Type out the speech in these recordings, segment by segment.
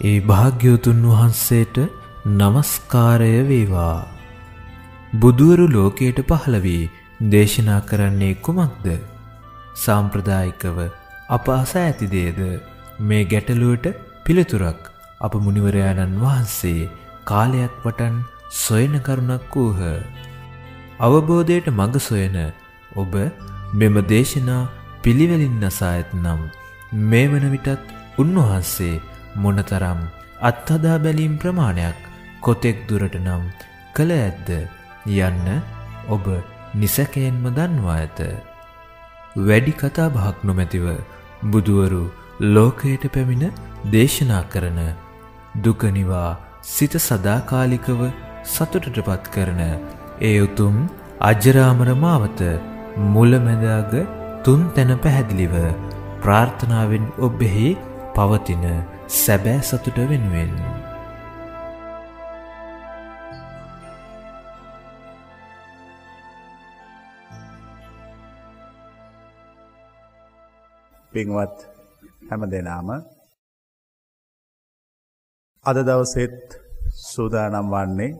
ඒ භාග්‍යවතුන් වහන්සේට নমස්කාරය වේවා. බුදුවරු ලෝකයට පහළ වී දේශනා කරන්නේ කුමක්ද? සාම්ප්‍රදායිකව අප අස ඇති දේද මේ ගැටලුවට පිළිතුරක් අප මුනිවරයාණන් වහන්සේ කාලයක් වටන් සොයන කරුණක් වූහ. අවබෝධයට මඟ සොයන ඔබ මෙම දේශනා පිළිවෙලින් නසා ඇතනම් මේ වන විටත් උන්වහන්සේ මොනතරම් අත්හදා බැලීම් ප්‍රමාණයක් කොතෙක් දුරට නම් කළ ඇද්ද යන්න ඔබ නිසැකයෙන්ම දන්වා ඇත. වැඩි කතා බහක් නොමැතිව බුදුවරු ලෝකයට පැමිණ දේශනා කරන දුකනිවා සිත සදාකාලිකව සතුටටපත් කරන ඒ උතුම් අජරාමර මාවත මුලමැදාග තුන් තැන පැහැදිලිව ප්‍රාර්ථනාවෙන් ඔබෙහි පවතින සැබෑ සතුට වෙනුවෙන්. පින්වත් හැම දෙනාම අද දවසෙත් සූදානම් වන්නේ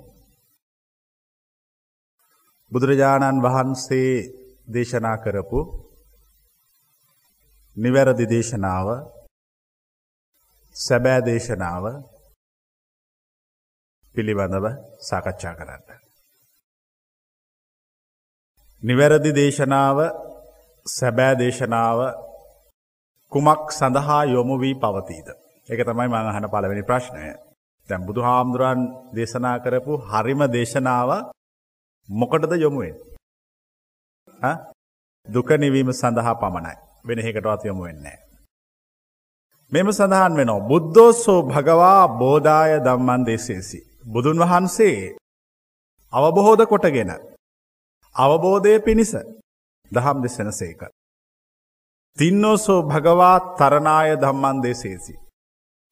බුදුරජාණන් වහන්සේ දේශනා කරපු නිවැරදි දේශනාව සැබෑ දේශනාව පිළිබඳව සාකච්ඡා කරන්න. නිවැරදි දේශනාව සැබෑ දේශනාව කුමක් සඳහා යොමු වී පවතීද. එක තමයි මං අහන පළවෙනි ප්‍රශ්නය. දැම් බුදු හාමුදුරන් දේශනා කරපු හරිම දේශනාව මොකටද යොමුුවෙන්. දුක නිවීම සඳහා පමණයි වෙන එකටවත් යොමු වෙන්නේ. මෙම සඳහන් වෙනවා බුද්ධෝස්සෝ භගවා බෝධාය දම්මන් දේශේසි. බුදුන් වහන්සේ අවබොහෝධ කොටගෙන අවබෝධය පිණිස දහම් දෙසෙන සේක. තින්නෝසෝ භගවා තරනාය ධම්මන් දේශේසි.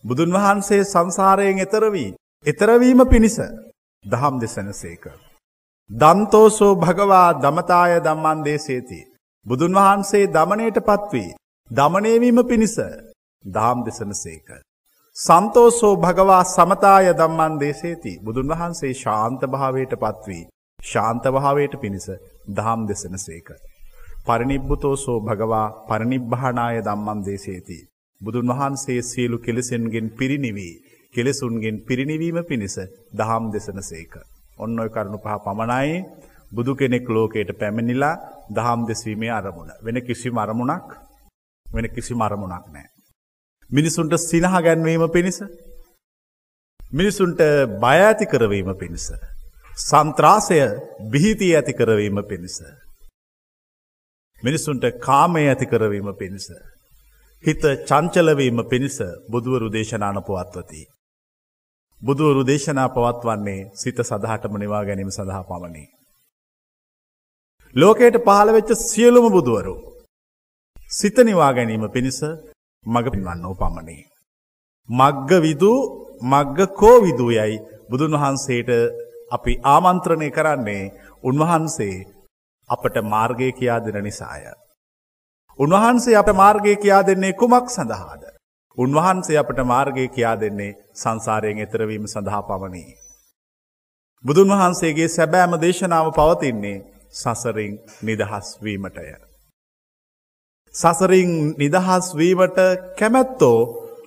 බුදුන් වහන්සේ සංසාරයෙන් එතරවී එතරවීම පිණිස දහම් දෙසන සේක. දන්තෝසෝ භගවා දමතාය දම්මන් දේශේති. බුදුන් වහන්සේ දමනයට පත්වී දමනයවීම පිණිස දාම් දෙසන සේක. සන්තෝසෝ භගවා සමතාය දම්මන් දේශේති බුදුන් වහන්සේ ශාන්ත භාවයට පත්වී ශාන්තභාවයට පිණිස දහම් දෙසන සේක. පරිනිබ්බුතෝසෝ භගවා පරිනිබ්භානාය දම්මන් දේශේති. බුදුන් වහන්සේ සියලු කෙලෙසෙන්ගෙන් පිරිනිවී කෙලෙසුන්ගෙන් පිරිනිවීම පිණිස දහම් දෙසන සේක. ඔන්න ඔය කරුණු පහ පමණයි බුදු කෙනෙක් ලෝකයට පැමිණිලා දහම් දෙස්වීමේ අරමුණ. වෙන කිසි මරමුණක් වෙන කිසි මරමුණක් නෑ. මිනිසුන්ට සිනහ ගැන්වීම පිණිස. මිනිසුන්ට බය ඇති කරවීම පිණිස. සන්ත්‍රාසය බිහිතී ඇති කරවීම පිණිස. මිනිසුන්ට කාමය ඇති කරවීම පිණිස. හිත චංචලවීම පිණිස බුදුවරු දේශනාන පවත්වති. බුදුවරු දේශනා පවත්වන්නේ සිත සඳහටම නිවා ගැනීම සඳහා පමණි. ලෝකයට පහළවෙච්ච සියලුම බුදුවරු. සිත නිවා ගැනීම පිණිස මඟ පින්වන්න පමණේ. මග්ග විදූ මග්ග කෝ විදූ යයි බුදුන් වහන්සේට අපි ආමන්ත්‍රණය කරන්නේ උන්වහන්සේ අපට මාර්ගය කියා දෙන නිසාය. උන්වහන්සේ අප මාර්ගය කියා දෙන්නේ කුමක් සඳහාද. උන්වහන්සේ අපට මාර්ගය කියා දෙන්නේ සංසාරයෙන් එතරවීම සඳහා පමණී. බුදුන් වහන්සේගේ සැබෑම දේශනාව පවතින්නේ සසරින් නිදහස් වීමටය. සසරින් නිදහස් වීමට කැමැත්තෝ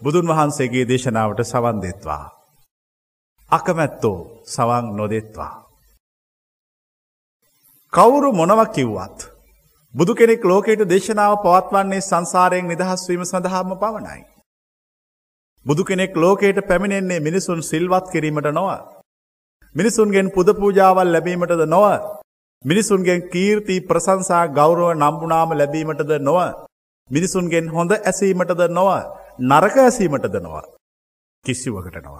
බුදුන් වහන්සේගේ දේශනාවට සවන් දෙත්වා. අකමැත්තෝ සවන් නොදෙත්වා. කවුරු මොනව කිව්වත්. බුදු කෙනෙක් ලෝකයට දේශනාව පවත්වන්නේ සංසාරයෙන් නිදහස්වීම සඳහාම පවනයි. බුදු කෙනෙක් ලෝකයට පැමිණෙන්නේ මිනිසුන් සිල්වත් කිරීමට නොව. මිනිසුන්ගෙන් පුද පූජාවල් ලැබීමටද නොව. මිනිසුන්ගෙන් කීර්ති ප්‍රසංසා ගෞරව නම්බුනාම ලැබීමටද නොව. මිනිසුන්ගෙන් හොඳ ඇසීමටද නොව නරක ඇසීමටද නොව. කිසිවකට නොව.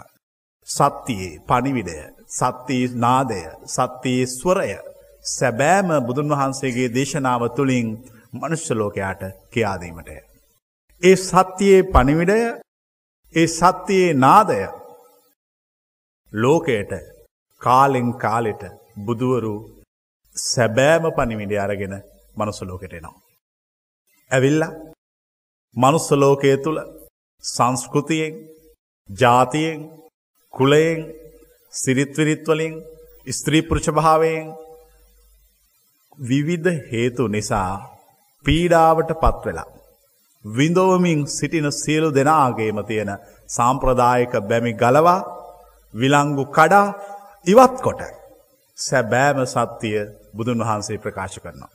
සත්තියේ පනිවිඩය සත්තිී නාදය සත්තියේ ස්වරය සැබෑම බුදුන් වහන්සේගේ දේශනාව තුළින් මනුෂ්‍යලෝකයාට කියාදීමටය. ඒ සත්‍යයේ පනිවිඩය ඒ සත්‍යයේ නාදය ලෝකයට කාලෙන් කාලෙට බුදුවරු සැබෑම පනිවිඩ අරගෙන මනුසලෝකට එනවා. ඇවිල්ල මනුස්සලෝකය තුළ සංස්කෘතියෙන් ජාතියෙන් කුලයෙන් සිරිත්විරිත්වලින් ස්ත්‍රීපෘෂ භාවයෙන් විවිධ හේතු නිසා පීඩාවට පත්වෙලා. විඳෝමින් සිටින සියලු දෙනාගේම තියෙන සාම්ප්‍රදායක බැමි ගලවා විලංගු කඩා ඉවත් කොට සැබෑම සත්‍යය බුදුන් වහන්සේ ප්‍රකාශ කරනවා.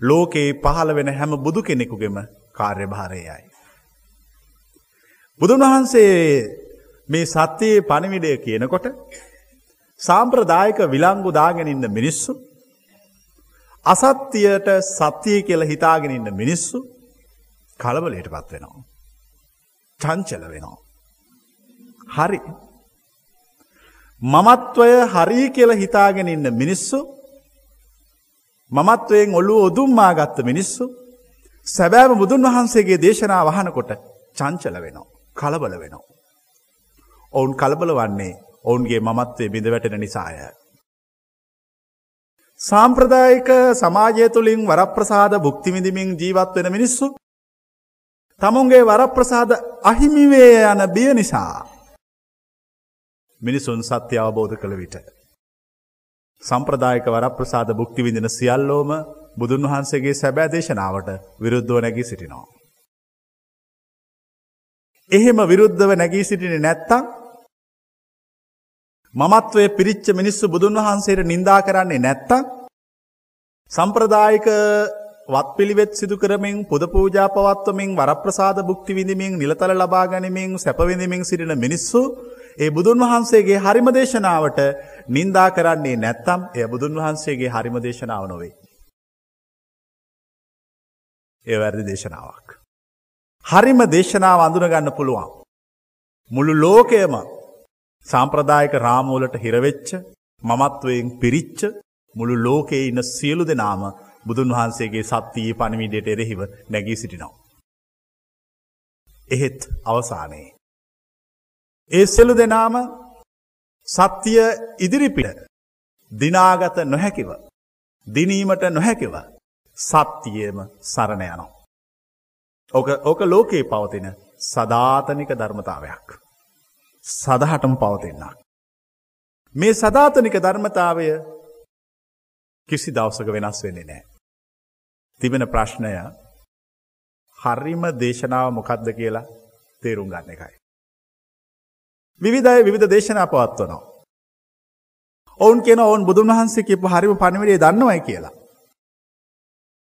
ලෝකයේ පහළ වෙන හැම බුදු කෙනෙකුගෙම කාර්යභාරයයි. බුදුන් වහන්සේ මේ සත්‍යයේ පණිවිඩය කියනකොට සාම්ප්‍රදායක විලංගු දාගෙන ඉන්න මිනිස්සු අසත්‍යයට සත්‍යය කියල හිතාගෙන ඉන්න මිනිස්සු කලබලයට පත් වෙනවා. චංචල වෙනවා. හරි. මමත්වය හරී කියල හිතාගෙන ඉන්න මිනිස්සු මමත්වයෙන් ඔල්ලු ඔදුම්මා ගත්ත මිනිස්සු සැබෑම බුදුන් වහන්සේගේ දේශනා වහනකොට චංචල වෙනවා. කලබල වෙනවා. ඔවුන් කලබල වන්නේ ඔවුන්ගේ මමත්වය බිඳ වැටෙන නිසාය. සාම්ප්‍රදායික සමාජය තුළින් වරප්‍රසාද බුක්තිවිඳමින් ජීවත් වෙන මිනිස්සු තමුන්ගේ වරප්‍රසාද අහිමිවේ යන බිය නිසා මිනිසුන් සත්‍ය අවබෝධ කළ විට. සම්ප්‍රදායක වරප්‍රසාද බුක්ති විඳින සියල්ලෝම බුදුන් වහන්සේගේ සැබෑ දේශනාවට විරුද්ධව නැගී සිටිනවා. එහෙම විරුද්ධව නැගී සිටින නැත්තං මමත්වය පිරිච්ච මිනිස්සු බුදුන් වහන්සේට නින්දා කරන්නේ නැත්තං සම්ප්‍රදායික වත් පිළිවෙත් සිදු කරමින් පුද පූජා පවත්වමින් වරප්‍රසාද බුක්ති විඳමින් නිලතල ලබා ගනිමින් සැපවිඳමින් සිටින මිනිස්සු ඒ බුදුන් වහන්සේගේ හරිම දේශනාවට නින්දා කරන්නේ නැත්තම් එය බුදුන් වහන්සේගේ හරිම දේශනාව නොවේ. ඒ වැරදි දේශනාවක්. හරිම දේශනාව අඳුනගන්න පුළුවන්. මුළු ලෝකයම සාම්ප්‍රදායක රාමූලට හිරවෙච්ච මමත්වයෙන් පිරිච්ච මුළු ලෝකයේ ඉන්න සියලු දෙනාම බුදුන් වහන්සේගේ සත්තියේ පණවිඩයට එරෙහිව නැගී සිටිනවා. එහෙත් අවසානයේ. ඒ සෙලු දෙනාම සත්‍යය ඉදිරිපිට දිනාගත නොහැකිව. දිනීමට නොහැකිව සත්තියේම සරණ යනවා. ඕක ඕක ලෝකයේ පවතින සධාතනික ධර්මතාවයක්. සදහටම පවතින්නක්. මේ සධාතනික ධර්මතාවය කිසි දවසක වෙනස් වෙන්නේ නෑ. තිබෙන ප්‍රශ්නය හරිම දේශනාව මොකක්ද කියලා තේරුම් ගන්න එකයි. විවිධය විධ දේශනා පවත්වනවා. ඔවුන් කියෙන ඔවුන් බුදුන් වහන්සේ කියපු හරිම පණිවිඩේ දන්නවයි කියලා.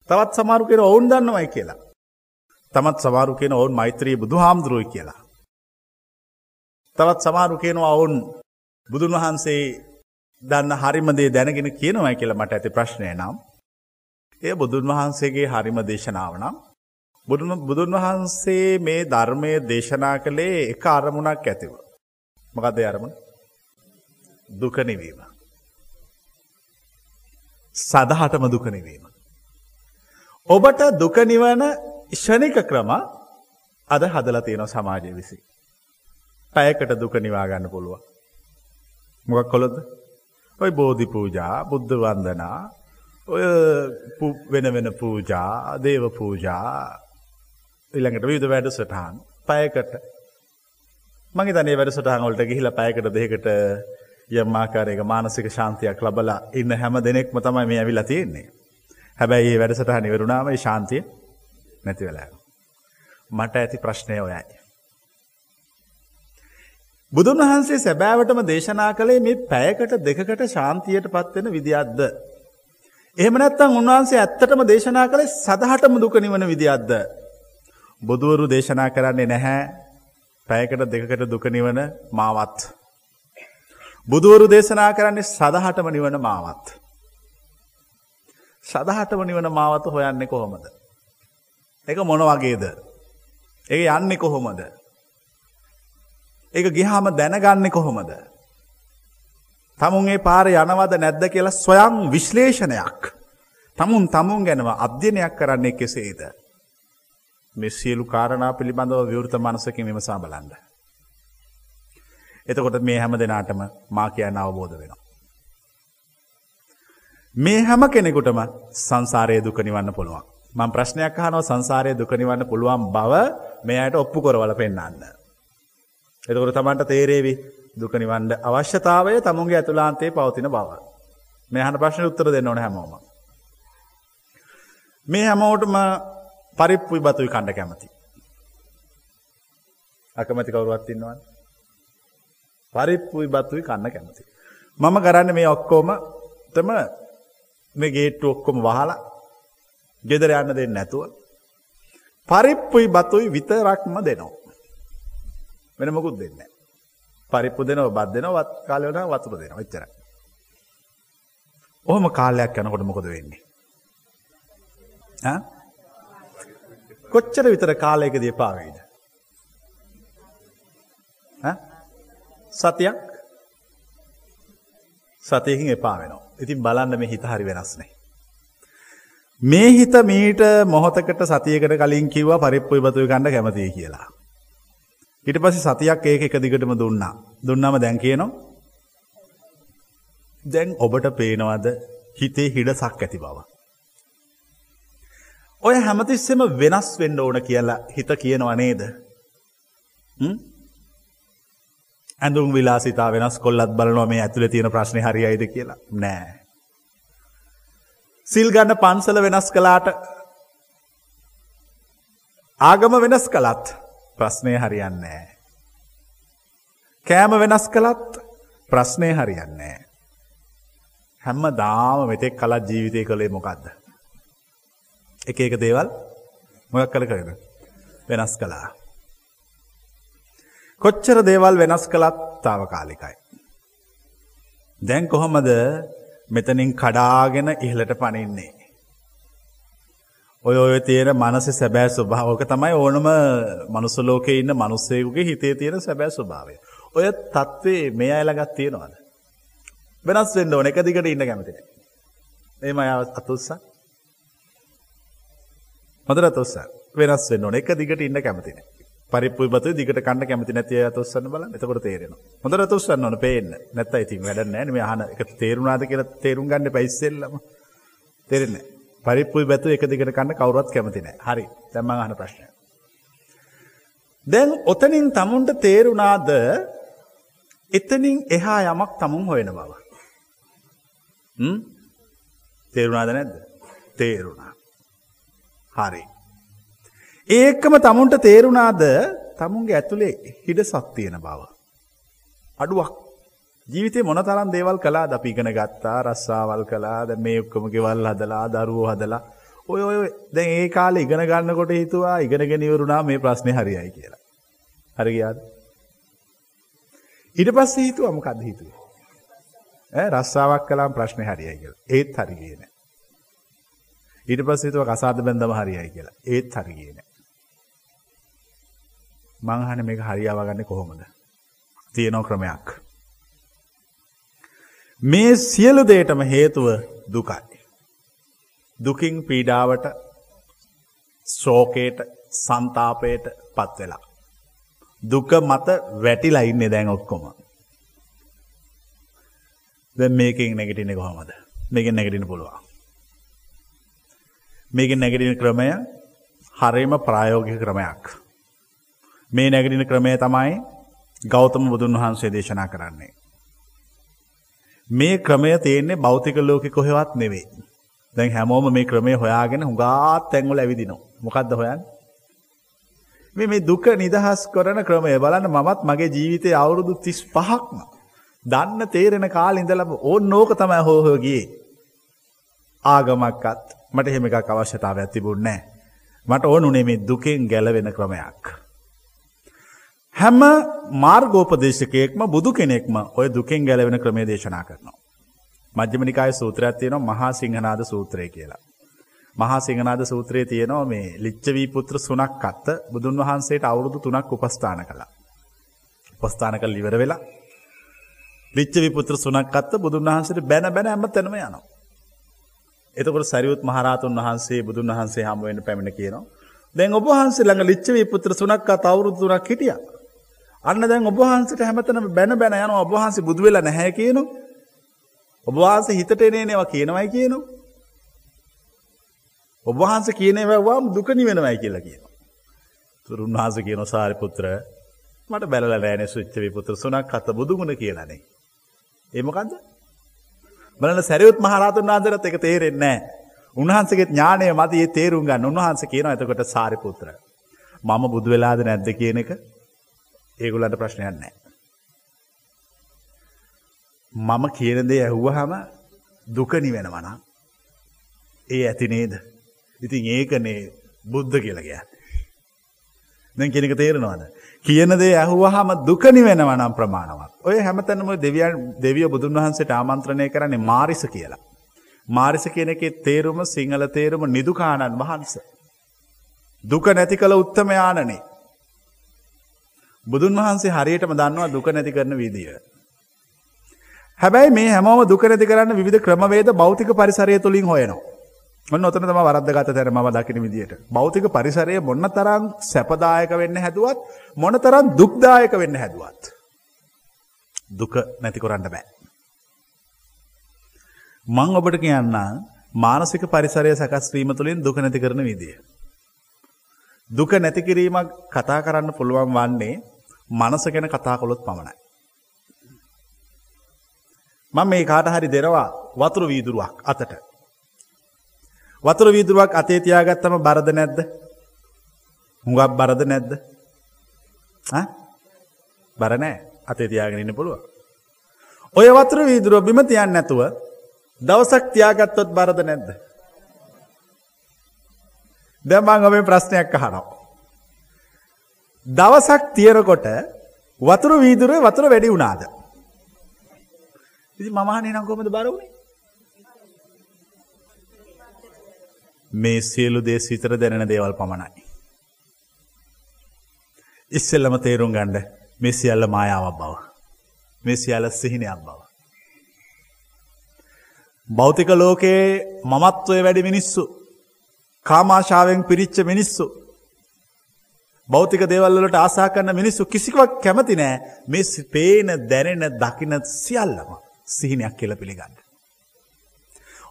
තවත් සමාරු කෙන ඔවුන් දන්නවයි කියලා. තමත් සමාරු කියෙන ඔවුන් මෛත්‍රී බුදු හාමුදුරුවයි කියලා. තවත් සමාරු කියනවා ඔවුන් බුදුන් වහන්සේ දන්න හරිමදේ දැනගෙන කියනවයි කියලා මට ඇති ප්‍රශ්නය නම්. එය බුදුන් වහන්සේගේ හරිම දේශනාව නම්. බුදුන් වහන්සේ මේ ධර්මය දේශනා කළේ එක අරමුණක් ඇතිව. මොකක්ද අරමුණ දුකනිවීම. සදහටම දුකනිවීම. ඔබට දුකනිවන ෂණික ක්‍රම අද හදලා තියෙන සමාජය විසි. පැයකට දුක නිවාගන්න පුළුව. මොකක් කොළොද ඔයි බෝධි පූජා බුද්ධ වන්දනා ඔය වෙන වෙන පූජා දේව පූජා ඉළඟට විධ වැඩ සටහන් පයකට මගේ තනේ වැඩසටහන්වලට ගිහිල පැයකට දෙකට යම්මාකාරයක මානසික ශාන්තියක් ලබලා ඉන්න හැම දෙනෙක්ම තමයි මේ ඇවිලා තියෙන්නේ. හැබැයි ඒ වැඩසටහ නිවරුණාම ශාන්තිය නැති වෙලා. මට ඇති ප්‍රශ්නය ඔයයි. බුදුන් වහන්සේ සැබෑවටම දේශනා කළේ මේ පැයකට දෙකකට ශාන්තියට පත්වෙන විදිහත්ද. එහෙම නැත්තම් උන්වහන්සේ ඇත්තටම දේශනා කළේ සදහටම දුක නිවන විදිහත්ද. බුදුවරු දේශනා කරන්නේ නැහැ පැයකට දෙකට දුක නිවන මාවත්. බුදුවරු දේශනා කරන්නේ සදහටම නිවන මාවත්. සදහටම නිවන මාවත හොයන්නේ කොහොමද. එක මොන වගේද. ඒ යන්නේ කොහොමද. ඒක ගිහාම දැනගන්නේ කොහොමද. තමුන්ගේ පාර යනවද නැද්ද කියලා ස්වයං විශ්ලේෂණයක්. තමුන් තමුන් ගැනව අධ්‍යනයක් කරන්නේ කෙසේද. මේ සියලු කාරණා පිළිබඳව විවෘත මනසකින් විමසා බලන්න. එතකොට මේ හැම දෙනාටම මා කියන්න අවබෝධ වෙනවා. මේ හැම කෙනෙකුටම සංසාරය දුකනිවන්න පුළුවන්. මං ප්‍රශ්නයක් හනෝ සංසාරය දුකනිවන්න පුළුවන් බව මෙයට ඔප්පු කොරවල පෙන්න්න. එතකොට තමන්ට තේරේවි දුක නිවන්ඩ අවශ්‍යතාවය තමුන්ගේ ඇතුලාන්තේ පවතින බව. මේ හන ප්‍රශ්න උත්තර දෙන්න ඕන හැමෝම. මේ හැමෝටම පරිප්පුයි බතුයි කණ්ඩ කැමති. අකමැති කවරුවත් ඉන්නවන්. පරිප්පුයි බත්තුයි කන්න කැමති. මම කරන්න මේ ඔක්කෝම තම මේ ගේට්ටු ඔක්කොම වහලා ගෙදර යන්න දෙන්න නැතුව. පරිප්පුයි බතුයි විතරක්ම දෙනවා. වෙන මොකුත් දෙන්න. පරිප්පු දෙනව බත් දෙන වත් කාලවන වතුර දෙන ඔච්චර. ඔහොම කාලයක් යනකොට මොකද වෙන්නේ. කොච්චර විතර කාලයක දී පාවයිද. සතියක් සතයකින් එපා වෙනවා. ඉතින් බලන්න මේ හිත හරි වෙනස්නේ. මේ හිත මීට මොහොතකට සතියකට කලින් කිව්වා පරිප්පුයි බතුයි කණ්ඩ කැමතියි කියලා. ඊට පස්සේ සතියක් ඒක එක දිගටම දුන්නා. දුන්නම දැන් කියනවා දැන් ඔබට පේනවද හිතේ හිඩසක් ඇති බව. ඔය හැමතිස්සෙම වෙනස් වෙන්න ඕන කියලා හිත කියනවා නේද? ඇඳුම් විලාසිතා වෙනස් කොල්ලත් බලනවා මේ ඇතුළේ තියෙන ප්‍රශ්නේ හරියයිද කියලා. නෑ. සිල් ගන්න පන්සල වෙනස් කළාට ආගම වෙනස් කළත් ප්‍රශ්නය හරියන්නේ. කෑම වෙනස් කළත් ප්‍රශ්නය හරියන්නේ. හැම්ම දාම මෙතෙක් කලත් ජීවිතය කළේ මොකක්ද. එක එක දේවල් මොයක් කළ කරන වෙනස් කළා. කොච්චර දේවල් වෙනස් කළත් තාව කාලිකයි. දැන් කොහොමද මෙතනින් කඩාගෙන ඉහලට පනින්නේ. ඔය ඔය තියෙන මනස සැබෑ ස්වභාවක තමයි ඕනම මනුසලෝක ඉන්න මනුස්සයකුගේ හිතේ තියෙන සැබෑ ස්වභාවය. ඔය තත්ත්වේ මේ අයලගත් තියෙනවාද. වෙනස් වෙන්න ඕන එක දිගට ඉන්න කැමතින. ඒම අය අතුත්සා. හොඳර තුස්ස වෙනස් වෙන්න ඕන එක දිගට ඉන්න කැමතින. පරිපු බතු දිගට කන්න කැමති නැතිය තුස්සන්න බල එතකොට තේරෙන හොඳර තුස්සන්න ඕන පේන්න නැත්ත ඉතින් වැඩ නෑන මේ හන එක තේරුණාද කියලා තේරුම් ගන්න පයිස්සෙල්ලම තේරෙන්නේ. පරිප්පුයි බැතු එක දිගට කන්න කවුරත් කැමති නෑ හරි දැම්ම අහන ප්‍රශ්නය. දැන් ඔතනින් තමුන්ට තේරුණාද එතනින් එහා යමක් තමුන් හොයෙන බව. තේරුණාද නැද්ද තේරුණා. හරි. ඒකම තමුන්ට තේරුණාද තමුන්ගේ ඇතුළේ හිඩ සත්තියෙන බව. අඩුවක් ජීවිතේ මොන තරම් දේවල් කලා ද අපිගෙන ගත්තා රස්සාවල් කලා ද මේ ඔක්කොම ගෙවල් හදලා දරුවෝ හදලා ඔය ඔය දැන් ඒ කාලේ ඉගෙන ගන්නකොට හිතුවා ඉගෙනගෙන ඉවරුණා මේ ප්‍රශ්නේ හරියයි කියලා. හරි ගියාද? ඊට පස්සේ හිතුවා මොකද්ද හිතුවේ? ඈ රස්සාවක් කළාම ප්‍රශ්නේ හරියයි කියලා. ඒත් හරි ගියේ නෑ. ඊට පස්සේ හිතුවා කසාද බැන්දම හරියයි කියලා. ඒත් හරි ගියේ නෑ. මං අහන්නේ මේක හරියව ගන්නේ කොහොමද? තියෙන ක්‍රමයක්. මේ සියලු දේටම හේතුව දුකයි. දුකින් පීඩාවට ශෝකයට සන්තාපයට පත්වෙලා. දුක මත වැටිලා ඉන්නේ දැන් ඔක්කොම. දැන් මේකෙන් නැගිටින්නේ කොහමද? මේකෙන් නැගිටින්න පුළුවන්. මේකෙන් නැගිටින ක්‍රමය හරිම ප්‍රායෝගික ක්‍රමයක්. මේ නැගිටින ක්‍රමය තමයි ගෞතම බුදුන් වහන්සේ දේශනා කරන්නේ. මේ ක්‍රමය තියෙන්නේ භෞතික ලෝකෙ කොහෙවත් නෙවෙයි. දැන් හැමෝම මේ ක්‍රමය හොයාගෙන හුඟාත් තැන්වල ඇවිදිනවා. මොකද්ද හොයන්නේ? මේ මේ දුක නිදහස් කරන ක්‍රමය බලන්න මමත් මගේ ජීවිතයේ අවුරුදු 35ක්ම දන්න තේරෙන කාලේ ඉඳලා ඕන ඕක තමයි හොය හොය ගියේ. ආගමක්වත් මට එහෙම එකක් අවශ්‍යතාවයක් තිබුණේ නැහැ. මට ඕනුනේ මේ දුකෙන් ගැලවෙන ක්‍රමයක්. හැම මාර්ගෝපදේශකයෙක්ම බුදු කෙනෙක්ම ඔය දුකෙන් ගැලවෙන ක්‍රමේ දේශනා කරනවා. මජ්්‍යමනිකාය සූත්‍රයක් තියෙනවා මහා සිංහනාද සූත්‍රය කියලා. මහා සිංහනාද සූත්‍රයේ තියෙනවා මේ ලිච්චවී පුත්‍ර සුනක් අත්ත බුදුන් වහන්සේට අවුරුදු තුනක් උපස්ථාන කළා. උපස්ථාන කළ ඉවර වෙලා ලිච්චවි පුත්‍ර සුනක් අත්ත බුදුන් වහන්සේට බැන බැන ඇම තැනම යනවා. එතකොට සැරියුත් මහරහතුන් වහන්සේ බුදුන් වහන්සේ හමුවෙන් පැමිණ කියනවා. දැන් ඔබහන්සේ ළඟ ලිච්චවී පුත්‍ර සුනක් අත් අවුරුදු තුනක් හිටියා. අන්න දැන් ඔබහන්සට හැමතනම බැන බැන යන ඔබහන්සේ බුදු වෙලා නැහැ කියනු. ඔබවාස හිතට එනේනවා කියනවයි කියනු. ඔබහන්ස කියනවවාම් දුක නිවෙනවයි කියලා කියන. තුරුන් වහස කියන සාරිපුත්‍ර මට බැලල නෑන සුච්චවි පුත්‍ර සුනක් අත බුදුගුණ කියලනේ. ඒමකන්ද. බලන සැරියුත් මහරතුන් වහන්සරත් එක තේරෙන්නේ උන්වහන්සගේ ඥානය මත ඒ තේරුම් ගන්න උන්වහන්ස කියන එතකොට සාරිපුත්‍ර. මම බුදු වෙලාද නැද්ද කියන එක ඒගුලන්ට ප්‍රශ්නයක් නෑ. මම කියනදේ ඇහුවහම දුකනි වෙනවනම් ඒ ඇති නේද. ඉතින් ඒකනේ බුද්ධ කියලගෑ. දැන් කෙනෙක තේරෙනවාද. කියන දේ ඇහුවහම දුකනි වෙනවනම් ප්‍රමාණවත්. ඔය හැමතැනම දෙවියන් දෙවිය බුදුන් වහන්සේට ආමන්ත්‍රණය කරන්නේ මාරිස කියලා. මාරිස කියන එකේ තේරුම සිංහල තේරුම නිදුකානන් වහන්ස. දුක නැති කළ උත්තමයානනේ. බුදුන් වහන්සේ හරියටම දන්නවා දුක නැති කරන විදිය. හැබැයි මේ හැමෝම දුක නැති කරන්න විධ ක්‍රමවේද භෞතික පරිසරය තුළින් හොයනවා. ඔන්න ඔතන තම වරද්දගත තැර ම දකින විදියට. භෞතික පරිසරය මොන්න තරම් සැපදායක වෙන්න හැදුවත් මොන තරම් දුක්දායක වෙන්න හැදුවත්. දුක නැති කොරන්න බෑ. මං ඔබට කියන්න මානසික පරිසරය සකස්වීම තුළින් දුක නැති කරන විදිය. දුක නැතිකිරීමක් කතා කරන්න පුළුවන් වන්නේ මනස ගැන කතා කොළොත් පමණයි. මං මේ කාට හරි දෙනවා වතුර වීදුරුවක් අතට. වතුර වීදුරුවක් අතේ තියාගත්තම බරද නැද්ද? හුඟක් බරද නැද්ද? ඈ? බර නැහැ. අතේ තියාගෙන ඉන්න පුළුවන්. ඔය වතුර වීදුරුව බිම තියන්නේ නැතුව දවසක් තියාගත්තොත් බරද නැද්ද? දැන් මම ඔබෙන් ප්‍රශ්නයක් අහනවා. දවසක් තියනකොට වතුර වීදුරුවේ වතුර වැඩි වුණාද? ඉතින් මම අහන්නේ නම් කොහොමද බර වුනේ? මේ සියලු දේ සිතර දැනෙන දේවල් පමණයි. ඉස්සෙල්ලම තේරුම් ගණ්ඩ මේ සියල්ල මායාවක් බව. මේ සියල්ල සිහිනයක් බව. භෞතික ලෝකයේ මමත්වය වැඩි මිනිස්සු කාමාශාවෙන් පිරිච්ච මිනිස්සු භෞතික දේවල්ලට ආසා කරන්න මිනිස්සු කිසිවක් කැමති නෑ මේ පේන දැනෙන දකින සියල්ලම සිහිනයක් කියල පිළිගන්න.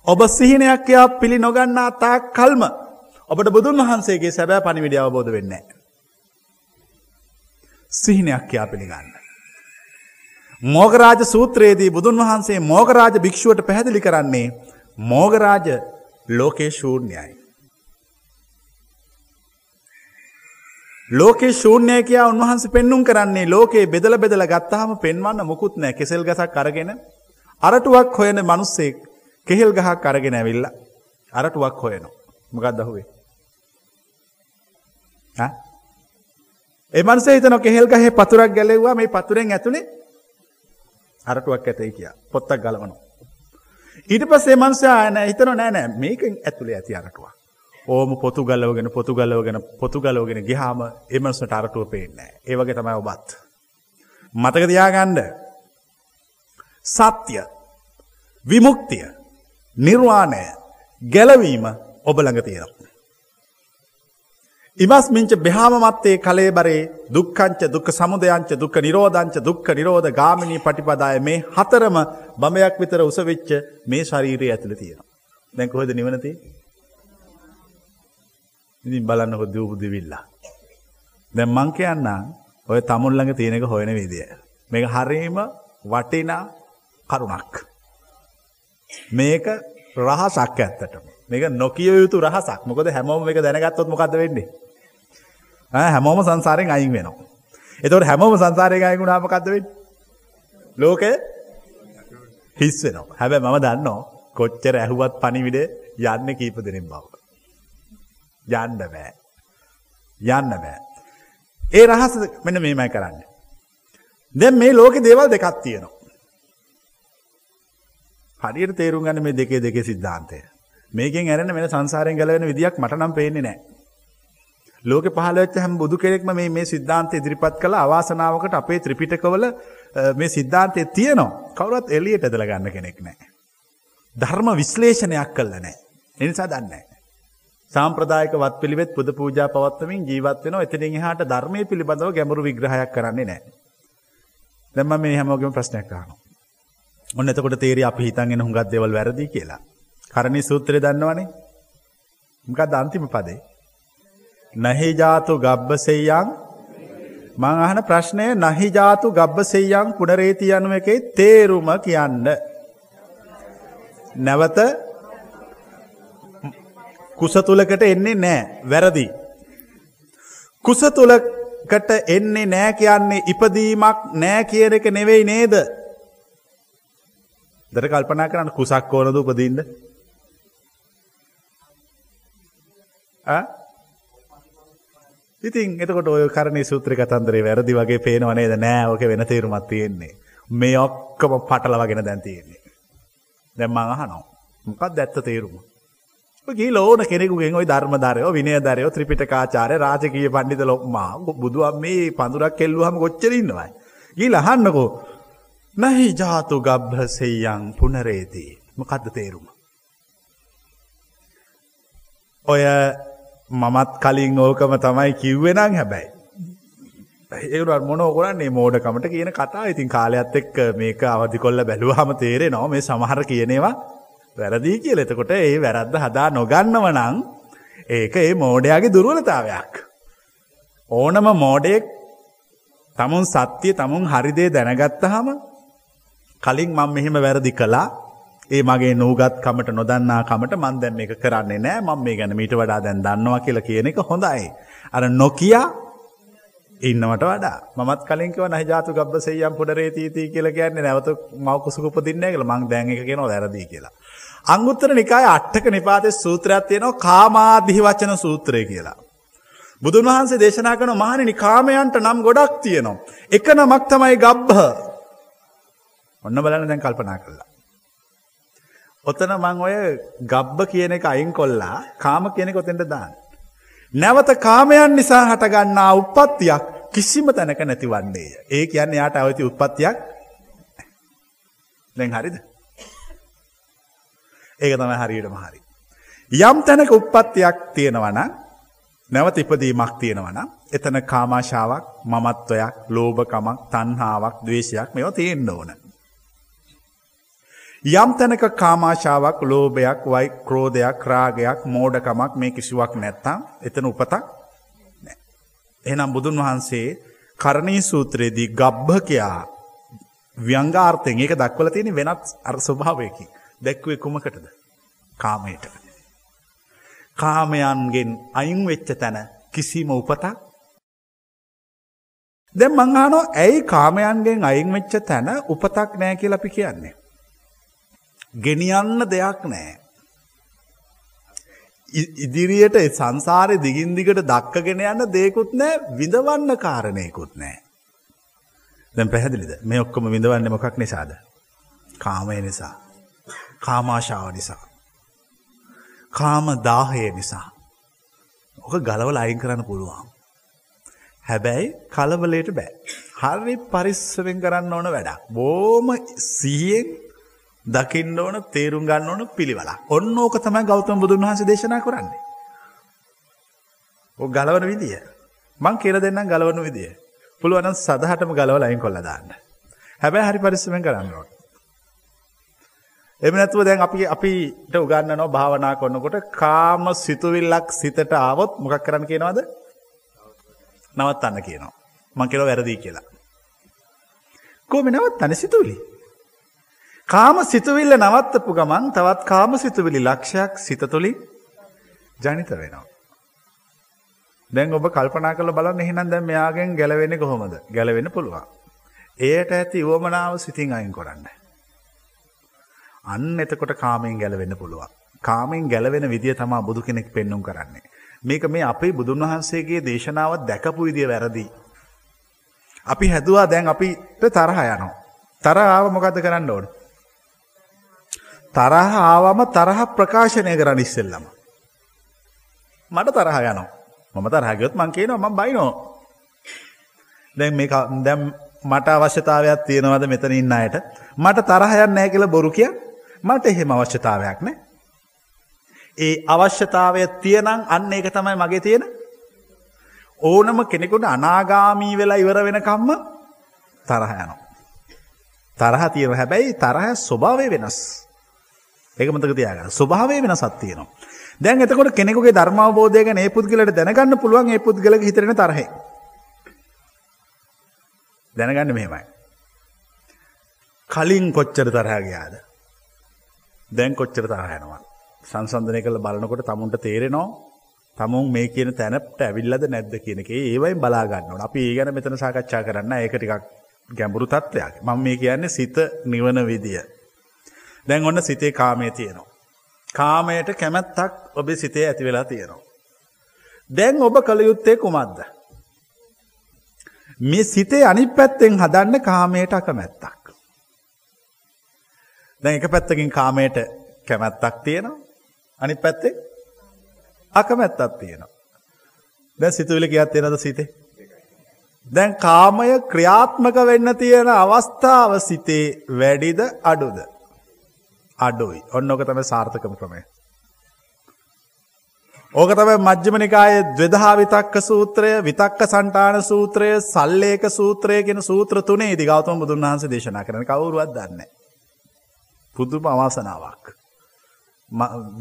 ඔබ සිහිනයක් යා පිළි නොගන්නා තා කල්ම ඔබට බුදුන් වහන්සේගේ සැබෑ පනිවිඩ අවබෝධ වෙන්න. සිහිනයක් යා පිළිගන්න. මෝගරාජ සූත්‍රයේදී බුදුන් වහන්සේ මෝගරාජ භික්ෂුවට පැහැදිලි කරන්නේ මෝගරාජ ලෝකේ ශූර්ණයයි. ලෝකේ ශූන්‍යය කියා උන්වහන්සේ පෙන්නුම් කරන්නේ ලෝකේ බෙදල බෙදල ගත්තාම පෙන්වන්න මුකුත් නෑ කෙසෙල් ගසක් අරගෙන අරටුවක් හොයන මනුස්සෙක් කෙහෙල් ගහක් අරගෙන ඇවිල්ල අරටුවක් හොයනවා. මොකක් දහුවේ එමන්සේ හිතන කෙහෙල් ගහේ පතුරක් ගැලෙව්වා මේ පතුරෙන් ඇතුළේ අරටුවක් ඇතයි කිය පොත්තක් ගලවනු. ඊට පස්සේ මන්සයා ඇන හිතන නෑනෑ මේකෙන් ඇතුළේ ඇති අරටුවක්. ඕම පොතු ගලවගෙන පොතු ගලවගෙන පොතු ගලවගෙන ගිහාම එමන්සට අරටුව පේනෑ ඒවගේ තමයි ඔබත්. මතක තියාගණ්ඩ සත්‍යය විමුක්තිය නිර්වාණය ගැලවීම ඔබළඟ තියෙනවා. ඉමස්මිංච බ්‍යාමත්තේ කළේ බරේ දුක්කංච දුක් සමුදයංච දුක් නිරෝධංච දුක්ක නිරෝධ ගාමිණී පටිපදාය මේ හතරම බමයක් විතර උසවෙච්ච මේ ශරීරය ඇතුළ තියෙනවා. දැන් කොහෙද නිවනති? ඉතින් බලන්නකො දූපුදිවිල්ලා. දැන් මං කියන්නම් ඔය තමුල්ලඟ තියෙනක හොයන විදිය. මේක හරීම වටිනා කරුණක්. මේක රහසක් ඇත්තටම මේක නොකිය යුතු රහසක් මොකද හැමෝම එක දැනගත්තොත් මොකක්ද වෙන්නේ හැමෝම සංසාරයෙන් අයින් වෙනවා. එතවට හැමෝම සංසාරය අයගුණාම කක්ද වෙන්න ලෝකය හිස් වෙනවා හැබැ මම දන්නවා කොච්චර ඇහුවත් පනිවිඩ යන්න කීප දෙනෙන් බව. යන්න බෑ. යන්න බෑ. ඒ රහස මෙන මේමයි කරන්න. දැන් මේ ලෝක දේවල් දෙකක් තියෙනවා. හරියට තේරුම් ගන්න මේ දෙකේ දෙකේ සිද්ධාන්තය. මේකෙන් ඇරෙන වෙන සංසාරයෙන් ගැලවෙන විදියක් මට නම් පේන්නේ නැහැ. ලෝකෙ පහළ වෙච්ච හැම බුදු කෙනෙක්ම මේ මේ සිද්ධාන්තය ඉදිරිපත් කළ අවාසනාවකට අපේ ත්‍රිපිටකවල මේ සිද්ධාන්තය තියෙනවා. කවුරුත් එළියට ඇදලා ගන්න කෙනෙක් නැහැ. ධර්ම විශ්ලේෂණයක් කළා නැහැ. ඒ නිසා දන්නේ නැහැ. සාම්ප්‍රදායික වත් පිළිවෙත් පුද පූජා පවත්වමින් ජීවත් වෙනවා. එතනින් එහාට ධර්මයේ පිළිබඳව ගැඹුරු විග්‍රහයක් කරන්නේ නැහැ. දැන් මම මේ හැමෝගෙම ප්‍රශ්නයක් අහනවා. ඔන්න එතකොට තේරි අපි හිතන්ගෙන හුඟක් දේවල් වැරදි කියලා. කරණී සූත්‍රය දන්නවනේ. මොකක්ද අන්තිම පදේ? නහි ජාතු ගබ්බසෙයං මං අහන ප්‍රශ්නය නහි ජාතු ගබ්බ සෙයං පුනරේති යනුව එකේ තේරුම කියන්න. නැවත කුස තුලකට එන්නේ නෑ වැරදි. කුස තුලකට එන්නේ නෑ කියන්නේ ඉපදීමක් නෑ කියන එක නෙවෙයි නේද. දර කල්පනා කරන්න කුසක් ඕනද උපදින්න. ඉතින් එතකොට ඔය කරණය සූත්‍ර කතන්දරේ වැරදි වගේ පේනවනේද නෑ ඕක වෙන තේරුමත් තියෙන්නේ. මේ ඔක්කම පටල වගෙන දැන් තියෙන්නේ. දැම් මං අහනෝ මොකක් දැත්ත තේරුම. ගී ලෝන කෙනෙකුගෙන් ඔයි ධර්මධරයෝ විනයදරයෝ ත්‍රිපිටකාචාරය රාජකීය පණ්ඩිත ලොක්මා බුදුුවම් මේ පඳුරක් කෙල්ලුවහම ගොච්චරන්නවයි. ගී ලහන්නකෝ නහි ජාතු ගබ්හසෙයං පුනරේදී මොකක්ද තේරුම. ඔය මමත් කලින් ඕකම තමයි කිව්වෙනං හැබැයි. ඒවට මොනෝ කරන්නේ මෝඩකමට කියන කතා ඉතින් කාලයක්ත් එක්ක මේක අවධි කොල්ල බැලුවහම තේරේ නො මේ සමහර කියනවා වැරදිී කියල එතකොට ඒ වැරද්ද හදා නොගන්නව නං ඒක ඒ මෝඩයාගේ දුරුවලතාවයක්. ඕනම මෝඩෙක් තමුන් සත්‍යය තමුන් හරිදේ දැනගත්තහම කලින් මං මෙහෙම වැරදි කලා ඒ මගේ නූගත් කමට නොදන්නා කමට මන් දැම් එක කරන්නේ නෑ මං මේ ගැන මීට වඩා දැන් දන්නවා කියලා කියන එක හොඳයි. අර නොකියා ඉන්නවට වඩා මත් කලින්කව නහජාතු ගබ සයම් පුඩරේ තීති කියල කියන්නේ නැවත මවකුසුපදින්න කළ මං දැන් එක කියෙන වැරදි කියලා. අංගුත්තර නිකාය අට්ටක නිපාතය සූත්‍රයක් තියෙනවා කාමාදිහි වචන සූත්‍රය කියලා. බුදුන් වහන්සේ දේශනා කන මහණනි කාමයන්ට නම් ගොඩක් තියෙනවා. එක නමක් තමයි ගබ්බ ඔන්න බලන්න දැන් කල්පනා කරලා. ඔතන මං ඔය ගබ්බ කියන එක අයින් කොල්ලා කාම කියන කොතෙන්ට දාන්න. නැවත කාමයන් නිසා හටගන්නා උපත්තියක් කිසිම තැනක නැතිවන්නේය. ඒ කියන්න යාට අවති උත්පත්තියක් දැන් හරිද. ඒක තම හරියටම හරි. යම් තැනක උප්පත්තියක් තියෙනවන නැවත ඉපදීමක් තියෙනවන එතන කාමාශාවක් මමත්වයක් ලෝභකමක් තන්හාාවක් දවේශයක් මෙව තියෙන්න්න ඕන. යම් තැනක කාමාශාවක් ලෝභයක් වයි ක්‍රෝධයක් රාගයක් මෝඩකමක් මේ කිසිවක් නැත්තම් එතන උපතක් එනම් බුදුන් වහන්සේ කරණී සූත්‍රයේදී ගබ්භකයා ව්‍යංගාර්ථයෙන් ඒක දක්වල තියෙන වෙනත් අර ස්වභාවයකි දැක්වේ කුමකටද කාමයට. කාමයන්ගෙන් අයින් වෙච්ච තැන කිසිම උපතක් දැන් මංහානෝ ඇයි කාමයන්ගෙන් අයින් වෙච්ච තැන උපතක් නෑ කියල අපි කියන්නේ. ගෙනියන්න දෙයක් නෑ. ඉදිරියට සංසාරය දිගින් දිගට දක්කගෙන යන්න දේකුත් නෑ විඳවන්න කාරණයකුත් නෑ. දැන් පැහැදිලිද මේ ඔක්කොම විඳවන්න මොකක් නිසාද. කාමය නිසා. කාමාශාව නිසා. කාම දාහය නිසා. ඕක ගලවල අයින් කරන්න පුළුවන්. හැබැයි කලබලයට බෑ. හරි පරිස්සවෙන් කරන්න ඕන වැඩක්. බෝම සිහියෙන් දකින්න ඕන තේරුම් ගන්න ඕන පිළිවලා. ඔන්න ඕක තමයි ගෞතම බුදුන් වහන්සේ දේශනා කරන්නේ. ඔය ගලවන විදිය. මං කියලා දෙන්නම් ගලවන විදිය. පුළුවන් නම් සදහටම ගලවලා අයින් කොල්ල දාන්න. හැබැයි හරි පරිස්සමෙන් කරන්න ඕන. එම නැතුව දැන් අපි අපිට උගන්නනවා භාවනා කරනකොට කාම සිතුවිල්ලක් සිතට ආවොත් මොකක් කරන්න කියනවද? නවත්තන්න කියනවා. මං කියනවා වැරදි කියලා. කොහොම නවත්තන්නේ සිතුවිලි? කාම සිතුවිල්ල නවත්තපු ගමන් තවත් කාම සිතුවිලි ලක්ෂයක් සිත තුළින් ජනිත වෙනවා. දැන් ඔබ කල්පනා කරලා බලන්න එහෙනම් දැන් මෙයාගෙන් ගැලවෙන්නේ කොහොමද? ගැලවෙන්න පුළුවන්. එයට ඇති උවමනාව සිතින් අයින් කරන්න. අන්න එතකොට කාමයෙන් ගැලවෙන්න පුළුවන්. කාමයෙන් ගැලවෙන විදිය තමා බුදු කෙනෙක් පෙන්නුම් කරන්නේ. මේක මේ අපේ බුදුන් වහන්සේගේ දේශනාව දැකපු විදිය වැරදි. අපි හැදවා දැන් අපිට තරහ යනවා. තර ආව මොකද කරන්න ඕන. තරහ ආවම තරහ ප්‍රකාශනය කරන්න ඉස්සෙල්ලම. මට තරහ යනවා. මම තරහගයොත් මං කියනවා ම බයිනෝ. දැන් මේ දැම් මට අවශ්‍යතාවයක් තියෙනවද මෙතන ඉන්න අයට මට තරහයන් නෑ කියල බොරු කිය මට එහෙම අවශ්‍යතාවයක් නෑ. ඒ අවශ්‍යතාවය තියනං අන්න ඒක තමයි මගේ තියෙන. ඕනම කෙනෙකුට අනාගාමී වෙලා ඉවර වෙනකම්ම තරහ යනවා. තරහ තියෙන හැබැයි තරහ ස්වභාවය වෙනස්. ඒකමතක තියාගන්න ස්වභාවය වෙන සත්තියනවා. දැන් එතකොට කෙනෙකුගේ ධර්මාවබෝධය ගැන ඒ පුද්ගලට දැනගන්න පුළුවන් ඒ පුද්ගල හිතරෙන තරහ. දැනගන්න මෙහෙමයි. කලින් කොච්චර තරහගයාද. දැන් කොච්චර තරහයනවා. සංසන්ධනය කළ බලනකොට තමුන්ට තේරෙනවා තමුන් මේ කියන තැනට ඇවිල්ලද නැද්ද කියනක ඒවයි බලාගන්න අපි ඒ ගැන මෙතන සාකච්ඡා කරන්න ඒක ටිකක් ගැඹුරු තත්ත්වයක් මං මේ කියන්නේ සිත නිවන විදිය. දැන් ඔන්න සිතේ කාමය තියෙනවා. කාමයට කැමැත්තක් ඔබේ සිතේ ඇති වෙලා තියෙනවා. දැන් ඔබ කළ යුත්තේ කුමක්ද. මේ සිතේ අනි පැත්තෙන් හදන්න කාමයට අකමැත්තක්. දැන් එක පැත්තකින් කාමයට කැමැත්තක් තියෙනවා අනි පැත්තේ අකමැත්තක් තියෙනවා. දැන් සිතුවිලි ගියත් තියෙනද සිතේ. දැන් කාමය ක්‍රියාත්මක වෙන්න තියෙන අවස්ථාව සිතේ වැඩිද අඩුද. අඩුයි ඔන්න ඕක තම සාර්ථකම ක්‍රමය. ඕක තමයි මජ්්‍යම නිකායේ දවෙදහා විතක්ක සූත්‍රය විතක්ක සන්ටාන සූත්‍රය සල්ලේක සූත්‍රය කියෙන සූත්‍ර තුනේ දිගෞතම බුදුන් වහන්ස දේශනා කරන කවරුවත් දන්න. පුදුම අවාසනාවක්.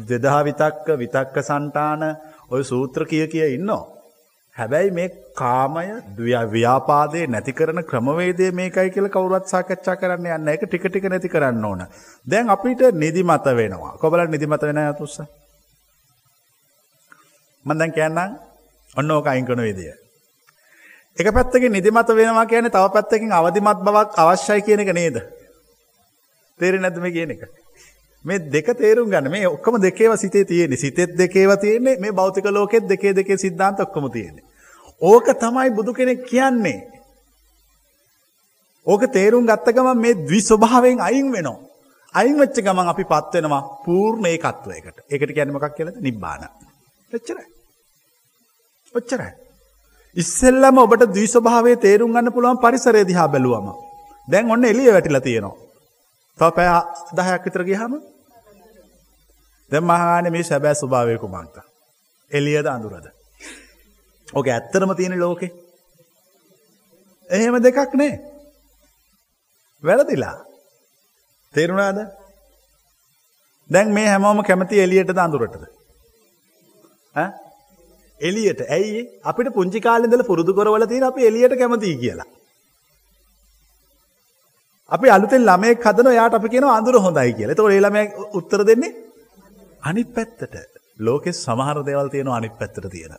දෙදහා විතක්ක විතක්ක සන්ටාන ඔය සූත්‍ර කිය කිය ඉන්නවා. හැබැයි මේ කාමය ව්‍යාපාදය නැති කරන ක්‍රමවේදය මේකයි කියල කවුරත් සාකච්ඡා කරන්න යන්න එක ටික ටික නැති කරන්න ඕන. දැන් අපිට නිදිමත වෙනවා කොබල නිදිමත වෙන ඇතුස්ස. මදැන් කියන්නම් ඔන්න ඕක අයිංකන විදිය. එක පැත්තකින් නිදිමත වෙනවා කියන තව පැත්තකින් අවධිමත් බවක් අවශ්‍යයි කියන එක නේද. තේරෙ නැදම කියන එක. මේ දෙක තේරුම් ගන්න මේ ඔක්කම දෙකේව සිතේ තියෙන සිතෙත් දෙකේව තියෙන්නේ මේ භෞතික ලෝකෙත් දෙකේ දෙකේ සිද්ධාන්ත ඔක්කොම තියෙන්නේ. ඕක තමයි බුදු කෙනෙක් කියන්නේ. ඕක තේරුම් ගත්ත ගමන් මේ ද්වි ස්වභාවයෙන් අයින් වෙනවා. අයින් වෙච්ච ගමන් අපි පත් වෙනවා පූර්ණ ඒකත්වයකට. ඒකට කියන්නේ මොකක් කියලාද? නිබ්බාන. එච්චරයි. ඔච්චරයි. ඉස්සෙල්ලම ඔබට ද්වි ස්වභාවයේ තේරුම් ගන්න පුළුවන් පරිසරය දිහා බැලුවම. දැන් ඔන්න එළිය වැටිලා තියෙනවා. තව පැය 10ක් විතර ගියාම දැන් මහානේ මේ සැබෑ ස්වභාවය කුමක්ද? එළියද අඳුරද? ඕක ඇත්තටම තියෙන ලෝකේ. එහෙම දෙකක් නේ. වැරදිලා. තේරුණාද? දැන් මේ හැමෝම කැමති එළියටද අඳුරටද? ඈ? එළියට. ඇයි අපිට පුංචි කාලේ ඉඳලා පුරුදු කරවල තියෙන අපි එළියට කැමතියි කියලා. අපි අලුතෙන් ළමයෙක් හදනවා එයාට අපි කියනවා අඳුර හොඳයි කියලා. එතකොට ඒ ළමයා උත්තර දෙන්නේ අනිත් පැත්තට. ලෝකේ සමහර දේවල් තියෙනවා අනිත් පැත්තට තියෙන.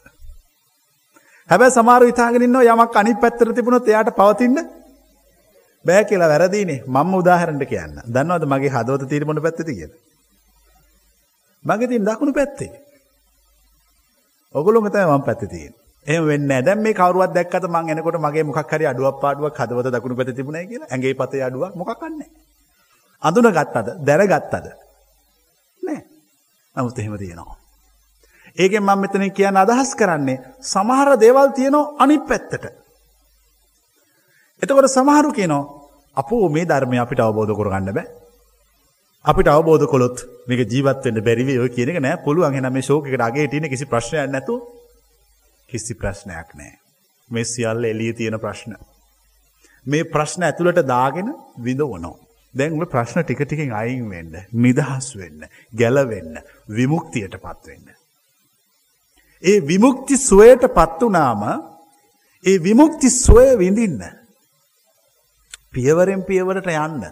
හැබැයි සමහර විතාගෙන ඉන්නවා යමක් අනිත් පැත්තට තිබුණොත් එයාට පවතින්න බෑ කියලා වැරදීනේ. මම උදාහරණයක් කියන්න. දන්නවද මගේ හදවත තියෙන මොන පැත්තේද කියලා? මගේ තියෙන දකුණු පැත්තේ. ඔගොල්ලෝ තමයි වම් පැත්තේ තියෙන්නේ. එහෙම වෙන්නේ නැහැ. දැන් මේ කවුරුවත් දැක්කද මං එනකොට මගේ මොකක් හරි අඩුවක් පාඩුවක් හදවත දකුණු පැත්තේ තිබුණයි කියලා. ඇඟේ පතේ අඩුවක් මොකක් නැහැ. අඳුනගත්තද? දැනගත්තද? නැහැ. නමුත් එහෙම තියෙනවා. ඒකෙන් මම මෙතන කියන්න අදහස් කරන්නේ සමහර දේවල් තියෙනවා අනිත් පැත්තට. එතකොට සමහරු කියනවා අපෝ මේ ධර්මය අපිට අවබෝධ කරගන්න බෑ. අපිට අවබෝධ කළොත් මේක ජීවත් වෙන්න බැරි වෙයි ඔය කියන එක නෑ පුළුවන් එහෙනම් මේ ෂෝක් එකට අගේ තියෙන කිසි ප්‍රශ්නයක් නැතුව කිසි ප්‍රශ්නයක් නෑ. මේ සියල්ල එළියේ තියෙන ප්‍රශ්න. මේ ප්‍රශ්න ඇතුළට දාගෙන විඳවනවා. දැන් ඔය ප්‍රශ්න ටික ටිකෙන් අයින් වෙන්න, නිදහස් වෙන්න, ගැලවෙන්න, විමුක්තියටපත් වෙන්න. ඒ විමුක්ති සුවයට පත් වුණාම ඒ විමුක්ති සුවය විඳින්න. පියවරෙන් පියවරට යන්න.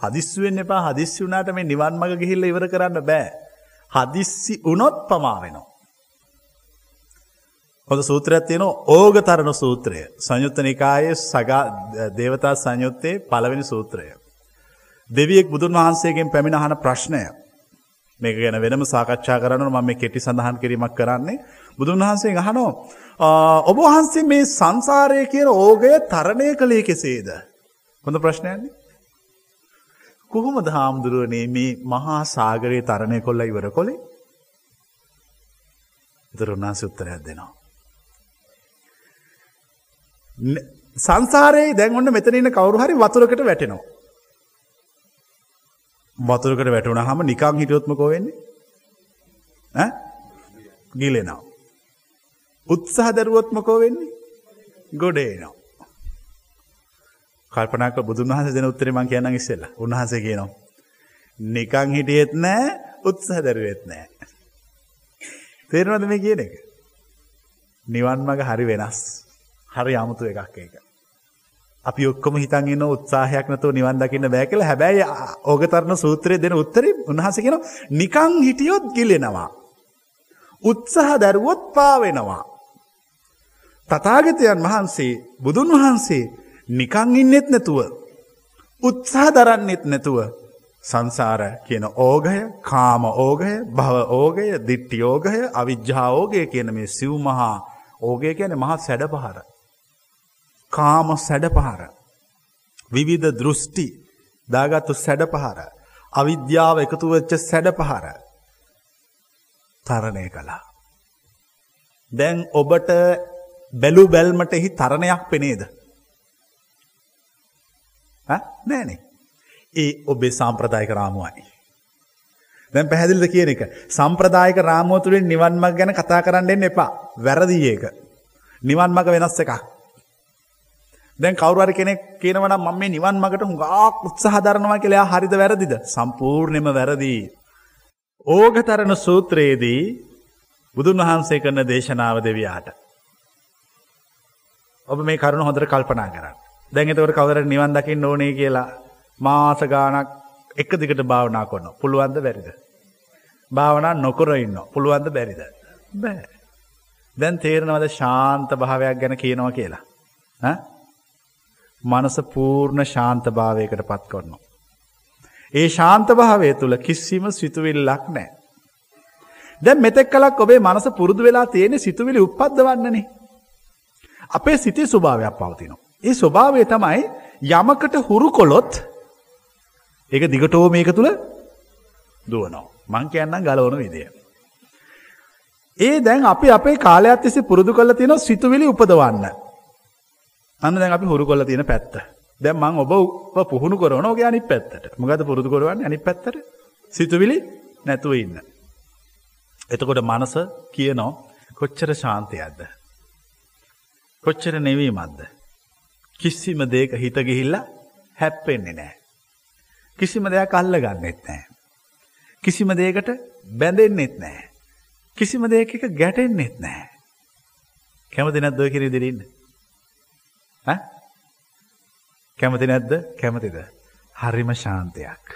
හදිස්සි වෙන්න එපා හදිස්සි වුණාට මේ නිවන් මඟ ගිහිල්ලා ඉවර කරන්න බෑ. හදිස්සි වුණොත් පමා වෙනවා. හොඳ සූත්‍රයක් තියෙනවා ඕගතරණ සූත්‍රය. සංයුත්ත නිකායේ සගා දේවතා සංයුත්තේ පළවෙනි සූත්‍රය. දෙවියෙක් බුදුන් වහන්සේගෙන් පැමිණ අහන ප්‍රශ්නය. මේක ගැන වෙනම සාකච්ඡා කරනවා මම මේ කෙටි සඳහන් කිරීමක් කරන්නේ. බුදුන් වහන්සේ අහනවා ඔබ වහන්සේ මේ සංසාරය කියන ඕගය තරණය කළේ කෙසේද? හොඳ ප්‍රශ්නයක්නේ. කොහොමද හාමුදුරුවනේ මේ මහා සාගරයේ තරණය කොල්ලා ඉවර කොලේ? ඒතර උන්වහන්සේ උත්තරයක් දෙනවා. සංසාරයේ දැන් ඔන්න මෙතන ඉන්න කවුරු හරි වතුරකට වැටෙනවා. වතුරකට වැටුණාම නිකන් හිටියොත් මොකෝ වෙන්නේ? ඈ? ගිලෙනවා. උත්සාහ දරුවොත් මොකෝ වෙන්නේ? ගොඩ එනවා. කල්පනා කර බුදුන් වහන්සේ දෙන උත්තරේ මම කියන්නම් ඉස්සෙල්ලා. උන්වහන්සේ කියනවා නිකන් හිටියෙත් නෑ උත්සාහ දරුවෙත් නෑ. තේරෙනවද මේ කියන එක? නිවන් මඟ හරි වෙනස්. හරි අමුතු එකක් ඒක. අපි ඔක්කොම හිතන්ගෙන උත්සාහයක් නතුව නිවන් දකින්න බෑ කියලා හැබැයි ඕගතරණ සූත්‍රය දෙන උත්තරේ උන්වහන්සේ කියනවා නිකං හිටියොත් ගිලෙනවා. උත්සාහ දැරුවොත් පාවෙනවා. තථාගතයන් වහන්සේ බුදුන් වහන්සේ නිකං ඉන්නෙත් නැතුව උත්සාහ දරන්නෙත් නැතුව සංසාර කියන ඕගය කාම ඕගය භව ඕගය දිට්ටි යෝගය අවිජ්ජා ඕගය කියන මේ සිව් මහා ඕගය කියන මහත් සැඩ පහර. කාම සැඩ පහර. විවිධ දෘෂ්ටි දාගත්තු සැඩ පහර. අවිද්‍යාව එකතු වෙච්ච සැඩ පහර. තරණය කළා. දැන් ඔබට බැලු බැල්මට එහි තරණයක් පෙනේද. නෑනේ. ඒ ඔබේ සාම්ප්‍රදායක රාමුවයි. දැන් පැහැදිලිද කියන එක. සම්ප්‍රදායක රාමුව තුළින් නිවන් මඟ ගැන කතා කරන්න එන්න එපා. වැරදි ඒක. නිවන් මඟ වෙනස් එකක්. දැන් කවුරු හරි කෙනෙක් කියනවා නම් මම මේ නිවන් මඟට හුඟක් උත්සාහ දරනවා කියලා එයා හරිද වැරදිද? සම්පූර්ණයෙන්ම වැරදි. ඕගතරණ සූත්‍රයේදී බුදුන් වහන්සේ කරන දේශනාව දෙවියාට. ඔබ මේ කරුණ හොඳට කල්පනා කරන්න. දැන් එතකොට කවුරු නිවන් දකින්න ඕනේ කියලා මාස ගාණක් එක දිගට භාවනා කරනවා. පුළුවන්ද බැරිද? භාවනා නොකර ඉන්න. පුළුවන්ද බැරිද? බෑ. දැන් තේරෙනවද ශාන්ත භාවයක් ගැන කියනවා කියලා? ඈ? මනස පූර්ණ ශාන්ත භාවයකට පත් කරනවා. ඒ ශාන්ත භාවය තුල කිසිම සිතුවිල්ලක් නැහැ. දැන් මෙතෙක් කලක් ඔබේ මනස පුරුදු වෙලා තියෙන සිතුවිලි උප්පද්දවන්නනේ. අපේ සිතේ ස්වභාවයක් පවතිනවා. ඒ ස්වභාවය තමයි යමකට හුරු කොළොත් ඒක දිගටෝ මේක තුළ දුවනවා. මං කියන්නම් ගලවන විදිය. ඒ දැන් අපි අපේ කාලයක් තිස්සේ පුරුදු කරලා තියෙන සිතුවිලි උපදවන්න. අන්න දැන් අපි හුරු කරලා තියෙන පැත්ත. දැන් මං ඔබ පුහුණු කරනවා ඔගේ අනිත් පැත්තට. මොකද පුරුදු කරවන්නේ අනිත් පැත්තට? සිතුවිලි නැතුව ඉන්න. එතකොට මනස කියනවා කොච්චර ශාන්තයක්ද? කොච්චර නෙවීමක්ද? කිසිම දෙයක හිත ගිහිල්ලා හැප්පෙන්නේ නැහැ. කිසිම දෙයක් අල්ලගන්නෙත් නැහැ. කිසිම දෙයකට බැඳෙන්නෙත් නැහැ. කිසිම දෙයක එක ගැටෙන්නෙත් නැහැ. කැමති නැද්ද ඔය කියන විදිහට ඉන්න? ඈ? කැමති නැද්ද? කැමතිද? හරිම ශාන්තයක්.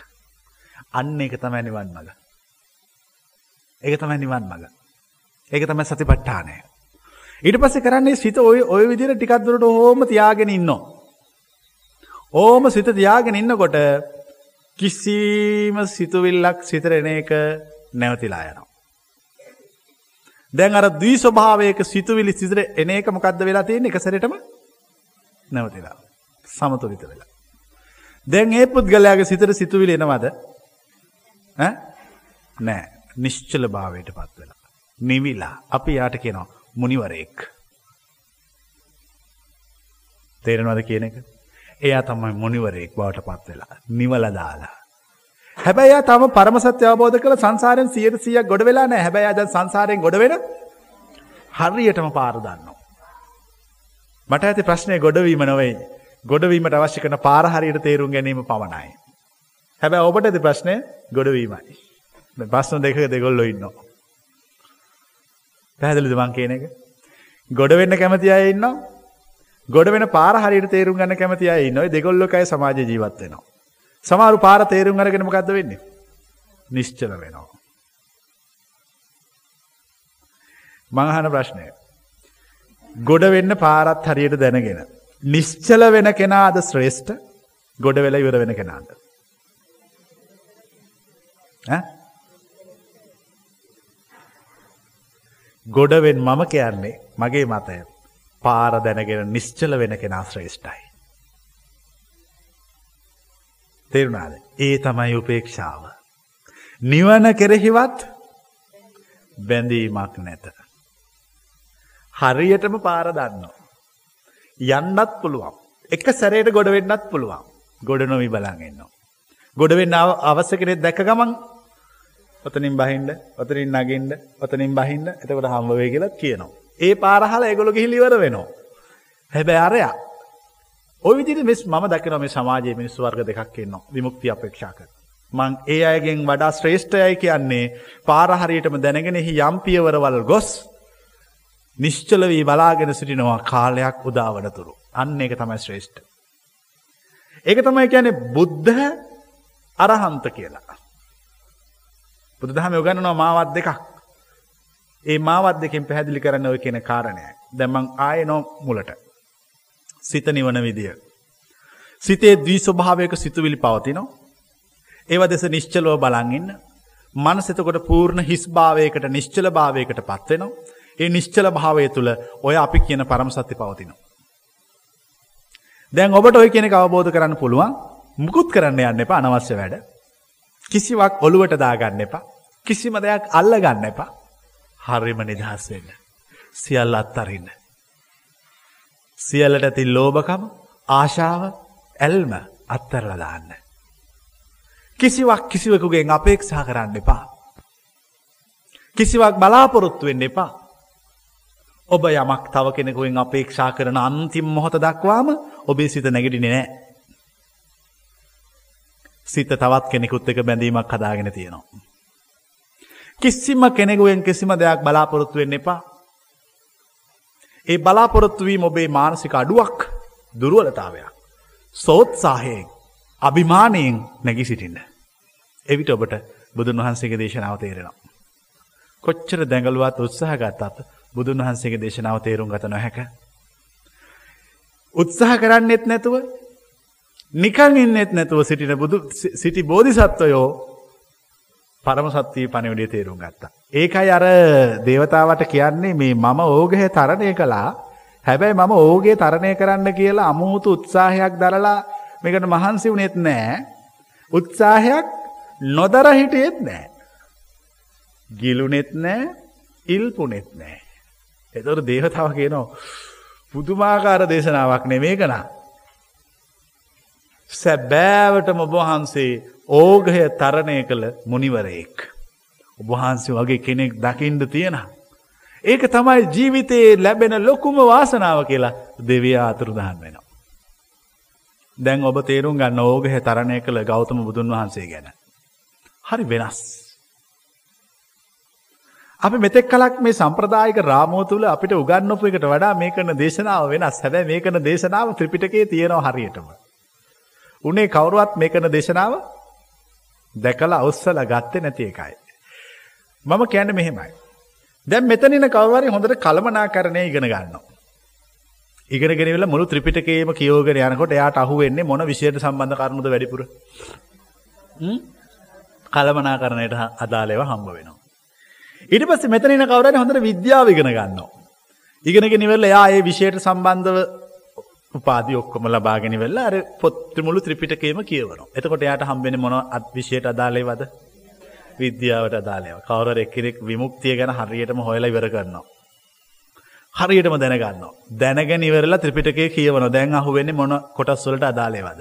අන්න ඒක තමයි නිවන් මඟ. ඒක තමයි නිවන් මඟ. ඒක තමයි සතිපට්ඨානය. ඊට පස්සේ කරන්නේ සිත ඔය ඔය විදිහට ටිකක් දුරට ඕම තියාගෙන ඉන්නවා. ඕම සිත තියාගෙන ඉන්නකොට කිසිම සිතුවිල්ලක් සිතට එන එක නැවතිලා යනවා. දැන් අර ද්වී ස්වභාවයක සිතුවිලි සිතට එන එක මොකද්ද වෙලා තියෙන්නේ එක සැරේටම නැවතිලා. සමතුලිත වෙලා. දැන් ඒ පුද්ගලයාගේ සිතට සිතුවිලි එනවද? ඈ? නෑ. නිශ්චල භාවයට පත් වෙලා. නිවිලා. අපි යාට කියනවා මුනිවරයෙක්. තේරෙනවද කියන එක? එයා තමයි මුනිවරයෙක් බවට පත් වෙලා. නිවල දාලා. හැබැයි එයා තම පරම සත්‍ය අවබෝධ කරලා සංසාරයෙන් 100%ක් ගොඩ වෙලා නැහැ. හැබැයි එයා දැන් සංසාරයෙන් ගොඩ වෙන හරියටම පාර දන්නවා. මට ඇති ප්‍රශ්නේ ගොඩවීම නෙවෙයි. ගොඩවීමට අවශ්‍ය කරන පාර හරියට තේරුම් ගැනීම පමණයි. හැබැයි ඔබට ඇති ප්‍රශ්නේ ගොඩවීමයි. දැන් ප්‍රශ්න දෙකක දෙගොල්ලෝ ඉන්නවා. පැහැදිලිද මං කියන එක? ගොඩ වෙන්න කැමති අය ඉන්නවා. ගොඩ වෙන පාර හරියට තේරුම් ගන්න කැමති අය ඉන්නවා. දෙගොල්ලෝ කය සමාජ ජීවත් වෙනවා. සමහරු පාර තේරුම් අරගෙන මොකද්ද වෙන්නේ? නිශ්චල වෙනවා. මං අහන ප්‍රශ්නය. ගොඩ වෙන්න පාරත් හරියට දැනගෙන නිශ්චල වෙන කෙනාද ශ්‍රේෂ්ඨ ගොඩ වෙලා ඉවර වෙන කෙනාද? ඈ ගොඩවෙන් මම කියන්නේ මගේ මතය පාර දැනගෙන නිශ්චල වෙන කෙනා ශ්‍රේෂ්ඨයි. තේරුණාද? ඒ තමයි උපේක්ෂාව. නිවන කෙරෙහිවත් බැඳීමක් නැත. හරියටම පාර දන්නවා. යන්නත් පුළුවන්. එක සැරේට ගොඩ වෙන්නත් පුළුවන්. ගොඩ නොවි බලන් ඉන්නවා. ගොඩ වෙන්න අවශ්‍ය කෙනෙක් දැක්ක ගමන් ඔතනින් බහින්ද ඔතනින් නගින්ද ඔතනින් බහින්ද එතකොට හම්බ වෙයි කියලා කියනවා. ඒ පාර අහලා ඒගොල්ලෝ ගිහින් ඉවර වෙනවා. හැබැයි අරයා ওই විදිහට මේ මම දකිනවා මේ සමාජයේ මිනිස්සු වර්ග දෙකක් ඉන්නවා. විමුක්තිය අපේක්ෂා කරන. මං ඒ අයගෙන් වඩා ශ්‍රේෂ්ඨයයි කියන්නේ පාර හරියටම දැනගෙන එහි යම් පියවරවල් ගොස් නිශ්චල වී බලාගෙන සිටිනවා කාලයක් උදාවන තුරු. අන්න ඒක තමයි ශ්‍රේෂ්ඨ. ඒක තමයි කියන්නේ බුද්ධ අරහන්ත කියලා. බුදු දහම යොගන්නනවා මාවත් දෙකක්. ඒ මාවත් දෙකින් පැහැදිලි කරන්න ඔය කියන කාරණය. දැමං ආයනෝ මුලට. සිත නිවන විදිය. සිතේ දී ස්වභාවයක සිතුවිලි පවතිනෝ. ඒව දෙස නිශ්චලෝ බලංගන්න. මනසතකොට පූර්ණ හිස් භාවයකට නිශ්චල භාවයකට පත්වෙනවා. ඒ නිශ්චල භාවය තුළ ඔය අපි කියන පරම සත්‍ය පවතිනවා. දැන් ඔබට ඔය කෙනෙ අවබෝධ කරන්න පුළුවන් මුකුත් කරන්න යන්න එපා අනවශ්‍ය වැඩ. කිසිවක් ඔළුවට දාගන්න එපා. කිසිම දෙයක් අල්ල ගන්න එපා. හරිම නිදහස් වෙන්න. සියල්ල අත්තරන්න. සියල්ලට ඇති ලෝභකම ආශාව ඇල්ම අත්තරලදාන්න. කිසිවක් කිසිවකුගෙන් අපේක්ෂා කරන්න එපා. කිසිවක් බලාපොරොත්තු වෙන්න එපා. ඔබ යමක් තව කෙනෙකුෙන් අපේක්ෂා කරන අන්තිම් මොහොත දක්වාම ඔබේ සිත නැගටිනෙ නෑ. සිත තවත් කෙනෙකුත් එක බැඳීමක් හදාගෙන තියෙනවා. කිසිම කෙනෙකුවෙන් කිසිම දෙයක් බලාපොරොත්තු වෙන්න එපා. ඒ බලාපොරොත්තුවීම ඔබේ මානසික අඩුවක් දුරුවලතාවයක්. සෝත්සාහයෙන් අභිමානයෙන් නැගි සිටින්න. එවිට ඔබට බුදුන් වහන්සේගේ දේශනාව තේරෙනවා. කොච්චර දැඟලුවත් උත්සාහ ගත්තත් බුදුන් වහන්සේගේ දේශනාව තේරුම් ගත නොහැක. උත්සාහ කරන්නෙත් නැතුව නිකං ඉන්නෙත් නැතුව සිටින බුදු සිටි බෝධිසත්වයෝ පරම සත්වී පණවිඩිය තේරුම් ගත්තා. ඒකයි අර දේවතාවට කියන්නේ මේ මම ඕගහ තරණය කළා හැබැයි මම ඕගේ තරණය කරන්න කියලා අමුහුතු උත්සාහයක් දරලා මේකට මහන්සි වනෙත් නෑ උත්සාහයක් නොදර හිටියෙත් නෑ. ගිලුනෙත් නෑ ඉල්පුනෙත් නෑ. එතොට දේවතාව කියනවා පුදුමාකාර දේශනාවක් නෙමේ කනා. සැබෑවට ඔබහන්සේ ඕගහය තරණය කළ මුනිවරයෙක්. ඔබහන්සේ වගේ කෙනෙක් දකිින්ට තියෙන. ඒක තමයි ජීවිතයේ ලැබෙන ලොකුම වාසනාව කියලා දෙවයා අතුරුදහන් වෙනවා. දැන් ඔබ තේරුම් ගන්න ඕගහ තරණය කළ ගෞතම බුදුන් වහන්සේ ගැන. හරි වෙනස්. අපි මෙතෙක් කලක් මේ සම්ප්‍රදායක රාමෝ තුළ අපිට උගන්නපු එකට වඩා මේ කන දේශනාව වෙනස් හැබැ මේ කන දේශනාව ත්‍රිපිටකේ තියෙනවා හරියටම. උනේ කවරුවත් මේ කන දේශනාව දැකල අවස්සල ගත්තේ නැති එකයි. මම කෑන්න මෙහෙමයි. දැම් මෙතනින කවරි හොඳට කළමනා කරණය ඉගෙන ගන්නවා. ඉගෙන ගෙනවෙල මුළු ත්‍රිපිටකේම කියෝගෙන යනකොට එයාට අහු වෙන්නේ මොන විශයට සම්බන්ධ කරනුද වැඩිපුර කළමනා කරණයට අදාලෙව හම්බ වෙනවා. ඉට පස්ස මෙතනන කවරට හොඳට විද්‍යාව ඉගෙන ගන්නවා. ඉගෙනගෙන නිවල්ල එයා ඒ විෂයට සම්බන්ධව උපාදි ඔක්කොම ලබාගෙන වෙල්ල අර පොත්තිමුළු ත්‍රිපිටකේම කියවන. එතකොට යායට හම්බෙන මොන අත් විෂයට අදාලේ වද විද්‍යාවට අදාලයව කවර එක්කෙනෙක් විමුක්තිය ගැන හරියටම හොයලා ඉවර කරනවා. හරියටම දැනගන්න. දැනගෙන ඉවරලා ත්‍රිපිටකේ කියවන දැන් අහුවෙන්නේ මොන කොටස්වලට අදාලේවද.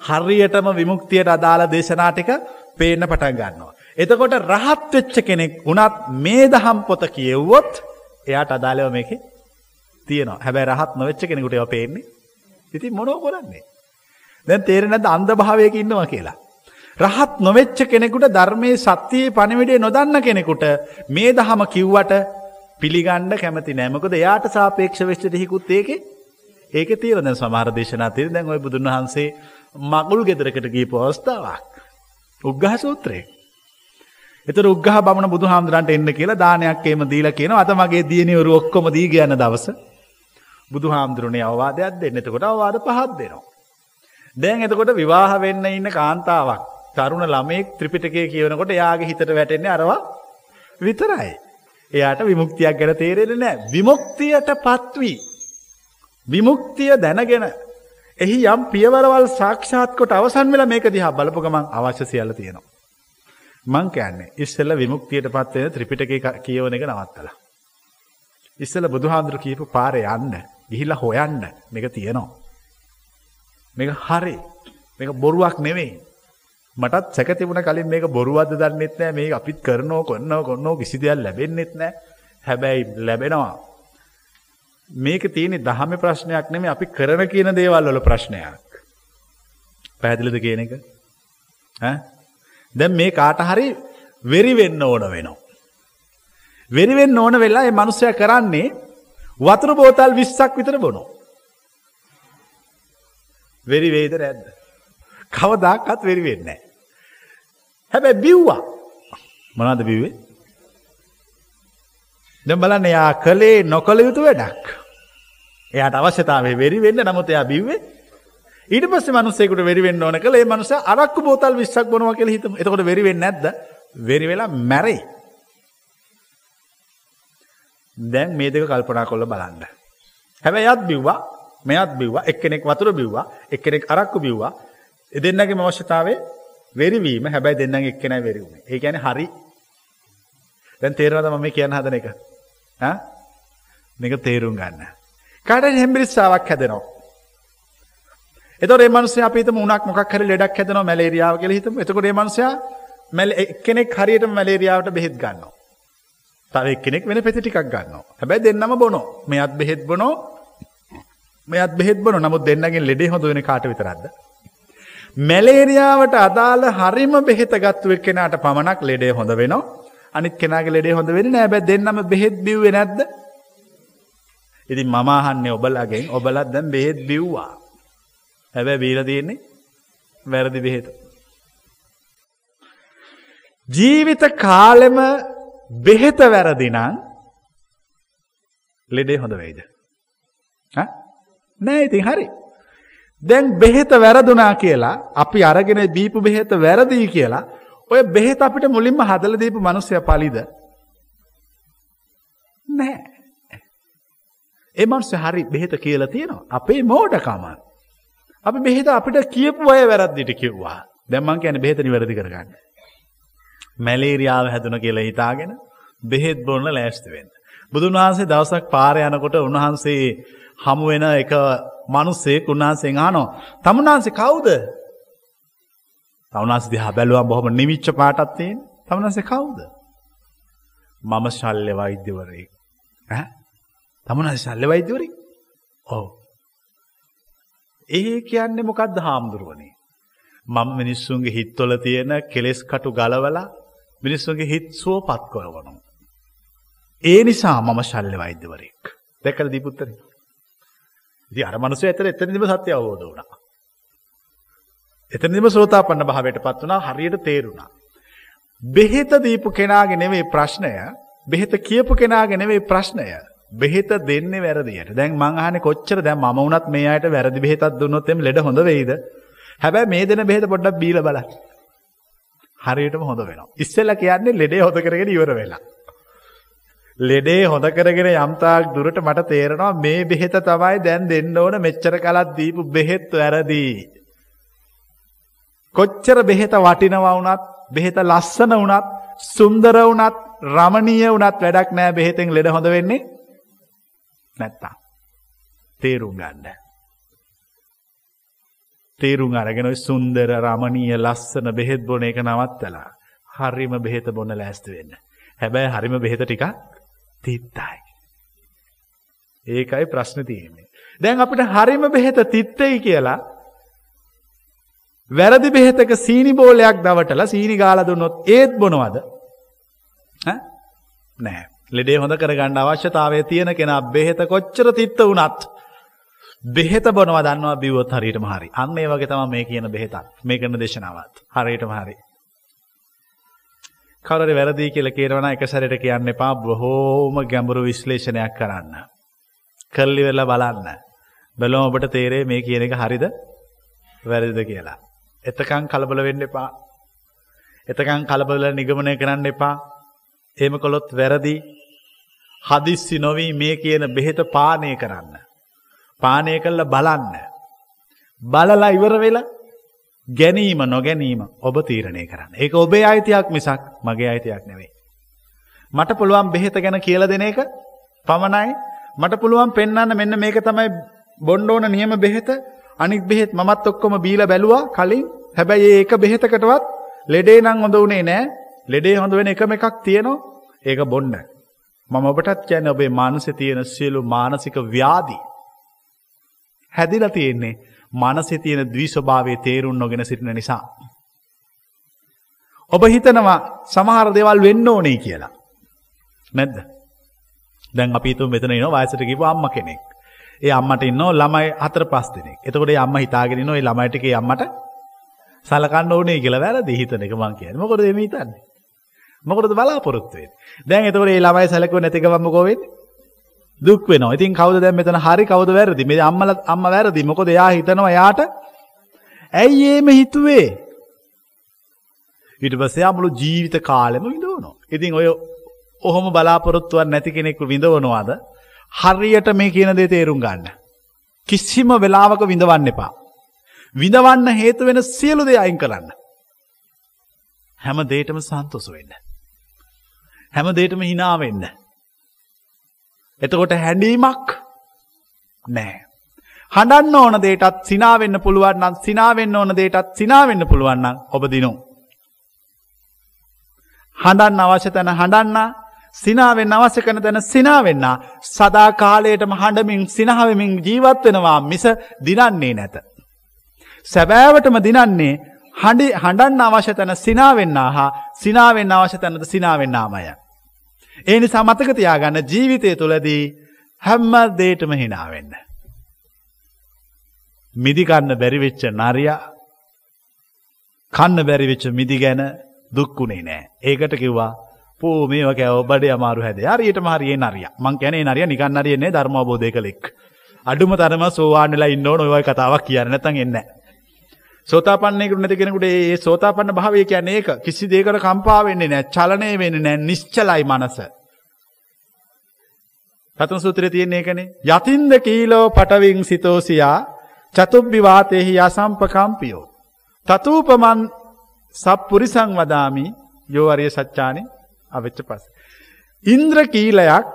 හරියටම විමුක්තියට අදාළ දේශනාටික පේන්න පටන් ගන්නවා. එතකොට රහත් වෙච්ච කෙනෙක් උනත් මේ දහම් පොත කියව්වොත් එයාට අදාලව මේක තියනවා හැබැ රහත් නොවෙච්ච කෙනෙකුට එව පේන්නේ ඉති මොනෝ කරන්නේ. දැන් තේරෙනද අන්ද භාවයක ඉන්නවා කියලා. රහත් නොවෙච්ච කෙනෙකුට ධර්මය සත්‍යයේ පණවිඩේ නොදන්න කෙනෙකුට මේ දහම කිව්වට පිළිගණ්ඩ කැමති නෑමකද එයාට සාපේක්ෂ වෙච්ච දෙහිකුත් ඒක ඒක තීරද සමහර දේශනා තිර දැන් ඔය බුදුන් වහන්සේ මගුල් ගෙදරකට ගී පෝස්ථාවක්. උග්ගහ සූත්‍රයේ. එතර උගහ බමන බුදු හාමුදුරන්ට එන්න කියලා දානයක් ඒම දීලා කියන අත මගේ දියනවරු ඔක්කොම දී ගයන්න දවස බුදු හාමුදුරනේ අවවාදයක් දෙන්න එතකොට අවවාද පහත් දෙනවා. දැන් එතකොට විවාහ වෙන්න ඉන්න කාන්තාවක් තරුණ ළමෙක් ත්‍රිපිටකය කියවනකොට යාගේ හිතට වැටෙන්නේ අරවා විතරයි. එයාට විමුක්තියක් ගැන තේරෙන නෑ විමුක්තියට පත්වී. විමුක්තිය දැනගෙන එහි යම් පියවරවල් සාක්ෂාත් කොට අවසන් වෙලා මේක දිහා බලපුගමන් අවශ්‍ය සියල්ල තියෙනවා. මං කෑන්නේ ඉස්සෙල්ල විමුක්තියට පත්වෙන ත්‍රිපිටක කියවන එක නවත්තලා. ඉස්සල බුදුහාන්දුර කියපු පාරය යන්න ගිහිල්ල හොයන්න මේක තියෙනවා. මේක හරි මේක බොරුවක් නෙවෙයි. මටත් සැකතිබුණ කලින් මේක බොරුවද දන්නෙත් නෑ මේ අපිත් කරනෝ කොන්නව කොන්නෝ කිසි දෙයක් ලැබෙන්න්නෙත් නෑ හැබැයි ලැබෙනවා. මේක තියෙන දහම ප්‍රශ්නයක් නෙමේ අපි කරන කියන දේවල් වල ප්‍රශ්නයක්. පැදිලිද කියන එක? දැන් මේ කාට හරි වෙරිවෙන්න ඕන වෙනවා. වෙරිවෙන්න ඕන වෙලා ඒ මනුස්සය කරන්නේ වතුර බෝතල් විස්සක් විතර බොනෝ. වෙරි වේද රැද්ද. කවදාකත් වෙරි වෙන්නේ. හැබැයි බිව්වා මොනවද බිව්වේ? දැන් බලන්න එයා කළේ නොකළ යුතු වැඩක්. එයාට අවශ්‍යතාවය වෙරි වෙන්න නමුත් එයා බිව්වේ ඊට පස්සේ මිනිස්සෙකුට වෙරි වෙන්න ඕන කළා ඒ මනුස්සයා අරක්කු බෝතල් 20ක් බොනවා කියලා හිතමු. එතකොට වෙරි වෙන්නේ නැද්ද? වෙරි වෙලා මැරෙයි. දැන් මේ දෙක කල්පනා කරලා බලන්න. හැබැයි යත් බිව්වා, මෙයත් බිව්වා, එක්කෙනෙක් වතුර බිව්වා, එක්කෙනෙක් අරක්කු බිව්වා. ඒ දෙන්නගේම අවශ්‍යතාවය වෙරිවීම හැබැයි දෙන්නගේ එක්කෙනයි වෙරි වුණේ. ඒ කියන්නේ හරි. දැන් තේරෙනවද මම මේ කියන්න හදන එක? ඈ? මේක තේරුම් ගන්න. කාටද හෙම්බිරිස්සාවක් හැදෙනවා. එතකොට මේ මිනිස්සයා අපි හිතමු උණක් මොකක් හරි ලෙඩක් හැදෙනවා මැලේරියාව කියලා හිතමු. එතකොට මේ මිනිස්සයා එක්කෙනෙක් හරියටම මැලේරියාවට බෙහෙත් ගන්නවා. තව එක්කෙනෙක් වෙන පෙති ටිකක් ගන්නවා. හැබැයි දෙන්නම බොනෝ. මෙයත් බෙහෙත් බොනෝ. මෙයත් බෙහෙත් බොනෝ. නමුත් දෙන්නගෙන් ලෙඩේ හොඳ වෙන්නේ කාට විතරක්ද? මැලේරියාවට අදාළ හරිම බෙහෙත ගත්තු එක්කෙනාට පමණක් ලෙඩේ හොඳ වෙනවා. අනිත් කෙනාගේ ලෙඩේ හොඳ වෙන්නේ නැහැ. හැබැයි දෙන්නම බෙහෙත් බිව්වේ නැද්ද? ඉතින් මම අහන්නේ ඔබලාගෙන් ඔබලත් දැන් බෙහෙත් බිව්වා. හැබැයි බීලා තියෙන්නේ වැරදි බෙහෙත. ජීවිත කාලෙම බෙහෙත වැරදි නම් ලෙඩේ හොඳ වෙයිද? නෑ ඉතින් හරි. දැන් බෙහෙත වැරදුනා කියලා අපි අරගෙන බීපු බෙහෙත වැරදි කියලා ඔය බෙහෙත අපිට මුලින්ම හදලා දීපු මිනිස්සයා පලිද? නෑ. ඒ මිනිස්සයා හරි බෙහෙත කියලා තියෙනවා. අපේ මෝඩකම. අපි බෙහෙත අපිට කියපු අය වැරද්දිට කිව්වා. දැන් මං කියන්නේ බෙහෙත නිවැරදි කරගන්න. මැලේරියාව හැදුන කියලා හිතාගෙන බෙහෙත් බොන්න ලෑස්ති වෙන්න. බුදුන් වහන්සේ දවසක් පාරේ යනකොට උන්වහන්සේ හමු වෙන එක මිනිස්සෙක් උන්වහන්සේගෙන් අහනවා "තමුන්වහන්සේ කවුද?" තමුන්වහන්සේ දිහා බැලුවම බොහොම නිවිච්ච පාටක් තියෙන. තමුන්වහන්සේ කවුද? මම ශල්්‍ය වෛද්‍යවරයෙක්. ඈ? තමුන්වහන්සේ ශල්්‍ය වෛද්‍යවරයෙක්? ඔව්. ඒ කියන්නේ මොකක්ද හාමුදුරුවනේ? මම මිනිස්සුන්ගේ හිත්වල තියෙන කෙලෙස් කටු ගලවලා මිනිස්සුන්ගේ හිත් සුවපත් කරවනවා. ඒ නිසා මම ශල්්‍ය වෛද්‍යවරයෙක්. දැකලා දීපුත්තරේ. ඉතින් අර මිනිස්සු ඇතර එතනදිම සත්‍ය අවබෝධ වුණා. එතනදිම සෝතාපන්න භාවයටපත් වුණා හරියට තේරුණා. බෙහෙත දීපු කෙනාගේ නෙවෙයි ප්‍රශ්නය, බෙහෙත කියපු කෙනාගේ නෙවෙයි ප්‍රශ්නය. බෙහෙත දෙන්නේ වැරදියට. දැන් මං අහන්නේ කොච්චර දැන් මම වුණත් මේ අයට වැරදි බෙහෙතක් දුන්නොත් එම් ලෙඩ හොඳ වෙයිද? හැබැයි මේ දෙන බෙහෙත පොඩ්ඩක් බීලා බලන්න. හරියටම හොඳ වෙනවා. ඉස්සෙල්ලා කියන්නේ ලෙඩේ හොඳ කරගෙන ඉවර වෙලා. ලෙඩේ හොඳ කරගෙන යම්තාක් දුරට මට තේරෙනවා මේ බෙහෙත තමයි දැන් දෙන්න ඕන මෙච්චර කලක් දීපු බෙහෙත් වැරදි. කොච්චර බෙහෙත වටිනවා වුණත් බෙහෙත ලස්සන වුණත් සුන්දර වුණත් රමණීය වුණත් වැඩක් නෑ බෙහෙතෙන් ලෙඩ හොඳ වෙන්නේ නැත්තම්. තේරුම් ගන්න. තේරුම් අරගෙන ඔය සුන්දර රමණීය ලස්සන බෙහෙත් බොන එක නවත්තලා හරිම බෙහෙත බොන්න ලෑස්ති වෙන්න. හැබැයි හරිම බෙහෙත ටිකක් තිත්තයි. ඒකයි ප්‍රශ්න තියෙන්නේ. දැන් අපිට හරිම බෙහෙත තිත්තයි කියලා වැරදි බෙහෙතක සීනි බෝලයක් දවටලා සීනි ගාලා දුන්නොත් ඒත් බොනවද? නෑ. ලෙඩේ හොඳ කරගන්න අවශ්‍යතාවය තියෙන කෙනා බෙහෙත කොච්චර තිත්ත වුණත් බෙහෙත බොනවා දන්නවා බිව්වොත් හරියටම හරි. අන්න ඒ වගේ තමයි මේ කියන බෙහෙතත්. මේ කරන දේශනාවත්. හරියටම හරි. කවුරුරි වැරදි කියලා කියනවා නම් එක සැරේට කියන්න එපා. බොහෝම ගැඹුරු විශ්ලේෂණයක් කරන්න. කරලි වෙලා බලන්න. බලමු ඔබට තේරෙයි මේ කියන එක හරිද? වැරදිද කියලා. එතකන් කලබල වෙන්න එපා. එතකන් කලබල නිගමනය කරන්න එපා. එහෙම කළොත් වැරදි. හදිස්සි නොවි මේ කියන බෙහෙත පානය කරන්න. පානය කල්ල බලන්න. බලලා ඉවර වෙලා ගැනීම නොගැනීම ඔබ තීරණය කරන්න. ඒක ඔබේ අයිතියක් මිසක් මගේ අයිතියක් නෙවෙයි. මට පුළුවන් බෙහෙත ගැන කියල දෙන එක පමණයි මට පුළුවන් පෙන්න්න මෙන්න මේක තමයි බොන්්ඩෝන නියම බෙහෙත අනික් බෙහෙත් මත් ඔක්කොම බීල බැලවා කලින් හැබැයි ඒක බෙහෙතකටවත් ලෙඩේ නං හොඳ වනේ නෑ ලෙඩේ හොඳ වෙන එකම එකක් තියෙනවා ඒක බොන්න. මම ඔබටත් කියැන ඔබේ මානස තියෙන සියලු මානසික ව්‍යාදී. හැදිල තියෙන්නේ මනසෙ තියෙන දවිස්වභාවේ තේරුම් නොගෙන සිටින නිසා. ඔබ හිතනවා සමහර දෙවල් වෙන්න ඕනේ කියලා. නැද්ද. දැන් අපිතු මෙතන න වයසට කිව අම්ම කෙනෙක්. ඒ අම්මට ඉන්න ළමයි අතර පස් දෙනෙක් එතකොට අම්ම හිතාගෙන නොයි ළමයිටක අම්මට සලකන්න ඕනේ කියලා වැරදි හිතන එක මං කියන්නේ. මොකද එමෙ හිතන්නේ? මොකටද බලාපොරොත්තු වෙන්නේ? දැන් එතකොට මේ ළමයි සැලකුවේ නැති ගමන් මොකෝ වෙන්නේ? දුක් වෙනවා. ඉතින් කවුද දැන් මෙතන හරි කවුද වැරදි? මේ අම්මලා අම්මා වැරදි. මොකද එයා හිතනවා එයාට ඇයි එහෙම හිතුවේ? ඊට පස්සේ ආ මුළු ජීවිත කාලෙම විඳවනවා. ඉතින් ඔය ඔහොම බලාපොරොත්තුවක් නැති කෙනෙක් විඳවනවාද? හරියට මේ කියන දේ තේරුම් ගන්න. කිසිම වෙලාවක විඳවන්න එපා. විඳවන්න හේතු වෙන සියලු දේ අයින් කරන්න. හැම දෙයකම සන්තෝෂ වෙන්න. හැම දෙයකම hina වෙන්න. එතකොට හැඬීමක් නෑ. හඬන්න ඕන දෙයටත් සිනා වෙන්න පුළුවන් නම් සිනා වෙන්න ඕන දෙයටත් සිනා වෙන්න පුළුවන් නම් ඔබ දිනු. හඬන්න අවශ්‍ය තැන හඬන්න සිනාවෙන් අවශ්‍ය කරන තැන සිනාවෙන්න සදා කාලයටම හඬමින් සිනහවෙමින් ජීවත් වෙනවා මිස දිනන්නේ නැත. සැබෑවටම දිනන්නේ හඬි හඬන්න අවශ්‍ය තැන සිනාවෙන්න හා සිනාවෙන් අවශ්‍ය තැනද සිනාවෙන්නාමය. ඒ නිසා මතක තියාගන්න ජීවිතය තුළදී හැම්ම දේටම හිනාවෙන්න. මිදිකන්න බැරිවෙච්ච නරියා කන්න බැරිවෙච්ච මිදි ගැන දුක්කුණේ නෑ. ඒකට කිව්වා පෝ මේක ඔබඩ අමාරු හැද යාරයට මහරිය නරිය මං කැනේ නරිය නිකන් නරියන්නේ ධර්මබෝධය කළෙක්. අඩුම තරම සෝවාන්නලා ඉන්න ඕන ඔය කතාවක් කියන්න නැතන් එන්න. සෝතාපන්නයකට නැති කෙනෙකුට ඒ සෝතාපන්න භාවය කියන්නේ ඒක කිසි දෙයකට කම්පා වෙන්නේ නැහැ චලනය වෙන්නේ නැහැ නිශ්චලයි මනස. රතන සූත්‍රයේ තියෙන එකනේ යතින්ද කීලෝ පටවින් සිතෝසියා චතුබ්බි වාතේහි යසම්පකම්පියෝ. තතූපමන් සප්පුරිසං වදාමි යෝ අරිය සච්චානේ අවෙච්ච පස්ස. ඉන්ද්‍ර කීලයක්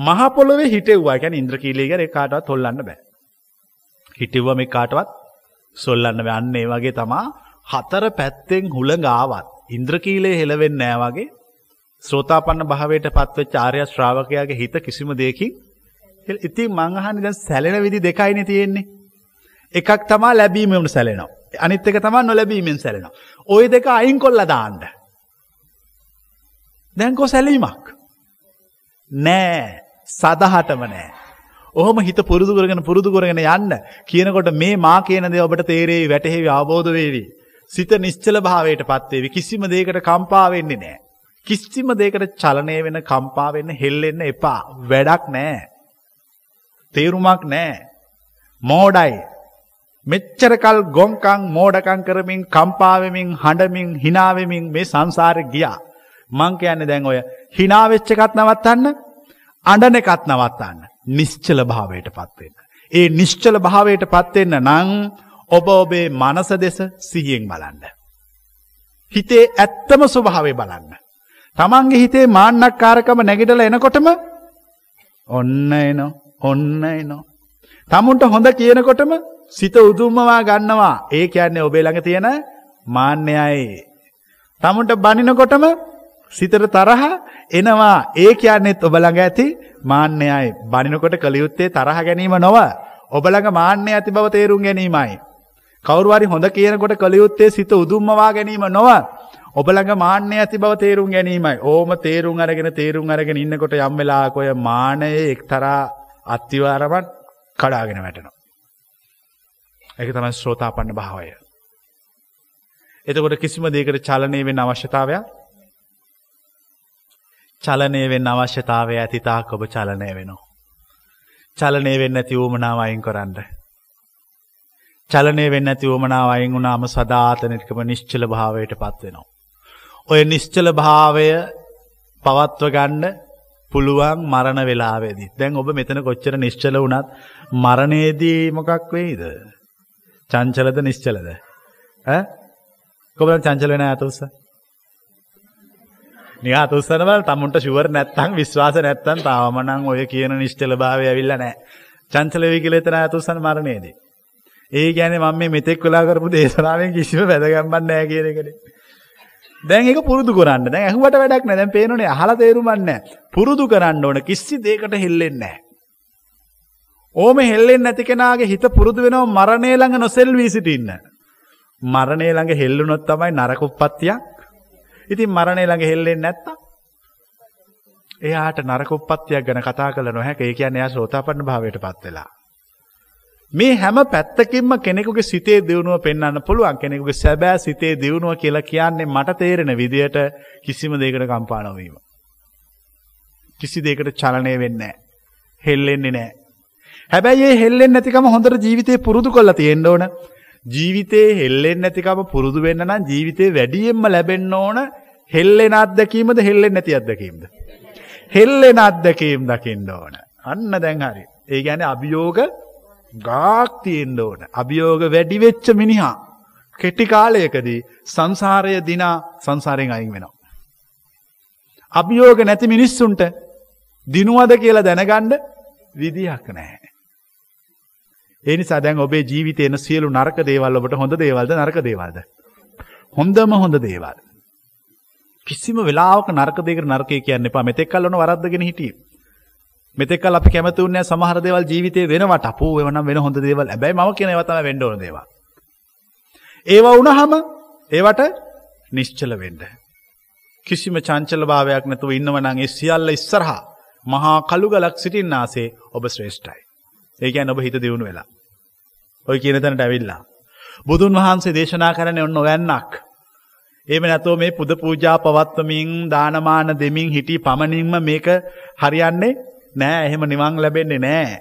මහපොළොවේ හිටෙව්වා ගැන ඉන්ද්‍ර කීලේ ගැන කාටවත් හොල්ලන්න බෑ. හිටෙව්ව මේ කාටවත් සොල්ලන්න බෑ අන්න ඒ වගේ තමා හතර පැත්තෙන් හුළඟ ආවත් ඉන්ද්‍ර කීලේ හෙලවෙන්නේ නෑ වගේ ශ්‍රෝතාපන්න භාවයට පත්වෙච්ච ආර්ය ශ්‍රාවකයාගේ හිත කිසිම දෙයකින් ඉතින් මං අහන්නේ දැන් සැලෙන විදි දෙකයිනේ තියෙන්නේ. එකක් තමා ලැබීමෙන් සැලෙනවා. අනිත් එක තමා නොලැබීමෙන් සැලෙනවා. ওই දෙක අයින් කොල්ලා දාන්න. දැන්කෝ සැලීමක්. නෑ සදහටම නෑ. ඔහොම හිත පුරුදු කරගෙන පුරුදු කරගෙන යන්න කියනකොට මේ මා කියන දේ ඔබට තේරෙවි වැටහෙවි අවබෝධ වේවි. සිත නිශ්චල භාවයට පත් වේවි. කිසිම දෙයකට කම්පා වෙන්නේ නෑ. කිසිම දෙයකට චලනය වෙන කම්පා වෙන්න හෙල්ලෙන්න එපා. වැඩක් නෑ. තේරුමක් නෑ. මෝඩයි. මෙච්චරකල් ගොංකං මෝඩකං කරමින් කම්පා වෙමින් හඬමින් hina වෙමින් මේ සංසාරේ ගියා. මං කියන්නේ දැන් ඔය hina වෙච්ච එකත් නවත්තන්න අඬන එකත් නවත්තන්න නිශ්චල භාවයට පත් වෙන්න. ඒ නිශ්චල භාවයට පත් වෙන්න නම් ඔබ ඔබේ මනස දෙස සිහියෙන් බලන්න. හිතේ ඇත්තම ස්වභාවය බලන්න. තමන්ගේ හිතේ මාන්නක්කාරකම නැගිටලා එනකොටම ඔන්න එනෝ ඔන්න එනෝ. තමුන්ට හොඳ කියනකොටම සිත උදුම්මවා ගන්නවා. ඒ කියන්නේ ඔබේ ළඟ තියෙන මාන්නයයි. තමුන්ට බනිනකොටම සිතට තරහ එනවා. ඒ කියන්නේත් ඔබ ළඟ ඇති මාන්නයයි. බනිනකොට කළ යුත්තේ තරහ ගැනීම නොව ඔබ ළඟ මාන්නය ඇති බව තේරුම් ගැනීමයි. කවුරු හරි හොඳ කියනකොට කළ යුත්තේ සිත උදුම්මවා ගැනීම නොව ඔබ ළඟ මාන්නය ඇති බව තේරුම් ගැනීමයි. ඕම තේරුම් අරගෙන තේරුම් අරගෙන ඉන්නකොට යම් වෙලාවක ඔය මානයේ එක්තරා අත්තිවාරමක් කඩාගෙන වැටෙනවා. ඒක තමයි ශ්‍රෝතාපන්න භාවය. එතකොට කිසිම දෙයකට චලනය වෙන්න අවශ්‍යතාවයක් චලනය වෙන්න අවශ්‍යතාවය ඇති තාක් ඔබ චලනය වෙනවා. චලනය වෙන්න නැති වුමනාව අයින් කරන්න. චලනය වෙන්න නැති වුමනාව අයින් වුණාම සදාතනිකම නිශ්චල භාවයට පත් වෙනවා. ඔය නිශ්චල භාවය පවත්ව ගන්න පුළුවන් මරණ වෙලාවේදී. දැන් ඔබ මෙතන කොච්චර නිශ්චල වුණත් මරණයේදී මොකක් වෙයිද? චංචලද නිශ්චලද? ඈ කොබලන් චංචල වෙන අතඋස්ස. නිකන් අතඋස්සන බල තමුන්ට ෂුවර් නැත්තම් විශ්වාස නැත්තම් තාම නම් ඔය කියන නිශ්චලභාවය ඇවිල්ලා නැහැ. චංචල වෙයි කියලා එතන අතඋස්සන මරණයේදී. ඒ කියන්නේ මම මේ මෙතෙක් වෙලා කරපු දේශනාවෙන් කිසිම වැදගත්මක් නැහැ කියන එකනේ. දැන් ඒක පුරුදු කරන්න. දැන් ඇහුවට වැඩක් නැහැ. දැන් පේනෝනේ අහලා තේරුමක් නැහැ. පුරුදු කරන්න ඕන කිසි දෙයකට හෙල්ලෙන්නේ නැහැ. ඕම හෙල්ලෙන්නේ නැති කෙනාගේ හිත පුරුදු වෙනවා මරණය ළඟ නොසෙල්වී සිටින්න. මරණය ළඟ හෙල්ලුනොත් තමයි නරක උප්පත්තියක්. ඉතින් මරණය ළඟ හෙල්ලෙන්නේ නැත්තම් එයාට නරක උප්පත්තියක් ගැන කතා කළ නොහැක. ඒ කියන්නේ එයා සෝතාපන්න භාවයටපත් වෙලා. මේ හැම පැත්තකින්ම කෙනෙකුගේ සිතේ දියුණුව පෙන්න්න පුළුවන් කෙනෙකුගේ සැබෑ සිතේ දියුණුව කියලා කියන්නේ මට තේරෙන විදියට කිසිම දෙකට කම්පානවීම. කිසි දෙකට චලනය වෙන්න. හෙල්ලෙන්නේ නෑ. හැබැයි ඒ හෙල්ලෙන් නැතිකම හොඳට ජීවිතය පුරුදු කොල්ල තියෙන්න්න ඕන ජීවිතේ හෙල්ලෙන් නැතිකම පුරුදු වෙන්න නම් ජීවිතේ වැඩියෙන්ම ලැබෙන්න ඕන හෙල්ලෙන අත්දැකීමද හෙල්ලෙන් නැති අත්දැකීමද. හෙල්ලෙන අත්දැකීම් දකින්න ඕන. අන්න දැන් හරි. ඒ ගැන අභියෝග ගාක් තියෙන්න්න ඕන. අභියෝග වැඩිවෙච්ච මිනිහා. කෙටි කාලයකදී සංසාරය දිනා සංසාරයෙන් අයින් වෙනවා. අභියෝග නැති මිනිස්සුන්ට දිනුවද කියලා දැනගණ්ඩ විදිහක් නෑ. ඒනි සදැන් ඔබේ ජීවිතයන සියලු නරක දේවල් ඔබට හොඳ දේවල්ද නරක දේවල්ද. හොඳම හොඳ දේවල්. කිසිම වෙලාක නර්කදක නර්කය කියන්න එපා මෙතෙක් කල්ලන වරද්දගෙන හිටිය. මෙතෙකල් අපි කැමතුන්න සමහර දේවල් ජීවිතය වෙනවට අපෝ වන වෙන හොඳ දේවල් ඇබැයි ම කියනවතම වෙන්ඩෝන දේවා. ඒවා වුණහම ඒවට නිශ්චල වෙන්ඩ. කිසිම චංචල භාවයක් නැතුව ඉන්නවනගේ සියල්ල ඉස්සරහා මහා කළු ගලක් සිටින් නාසේ ඔබ ශ්‍රේෂ්ඨයි. ඒකැන් ඔබ හිත දියුණු වෙලා. ඔය කියන තැනට ඇවිල්ලා. බුදුන් වහන්සේ දේශනා කරන ඔන්න ඔයන්නක්. ඒම නැතෝ මේ පුද පූජා පවත්වමින් දානමාන දෙමින් හිටි පමණින්ම මේක හරියන්නේ නෑ එහෙම නිවන් ලැබෙන්නේ නෑ.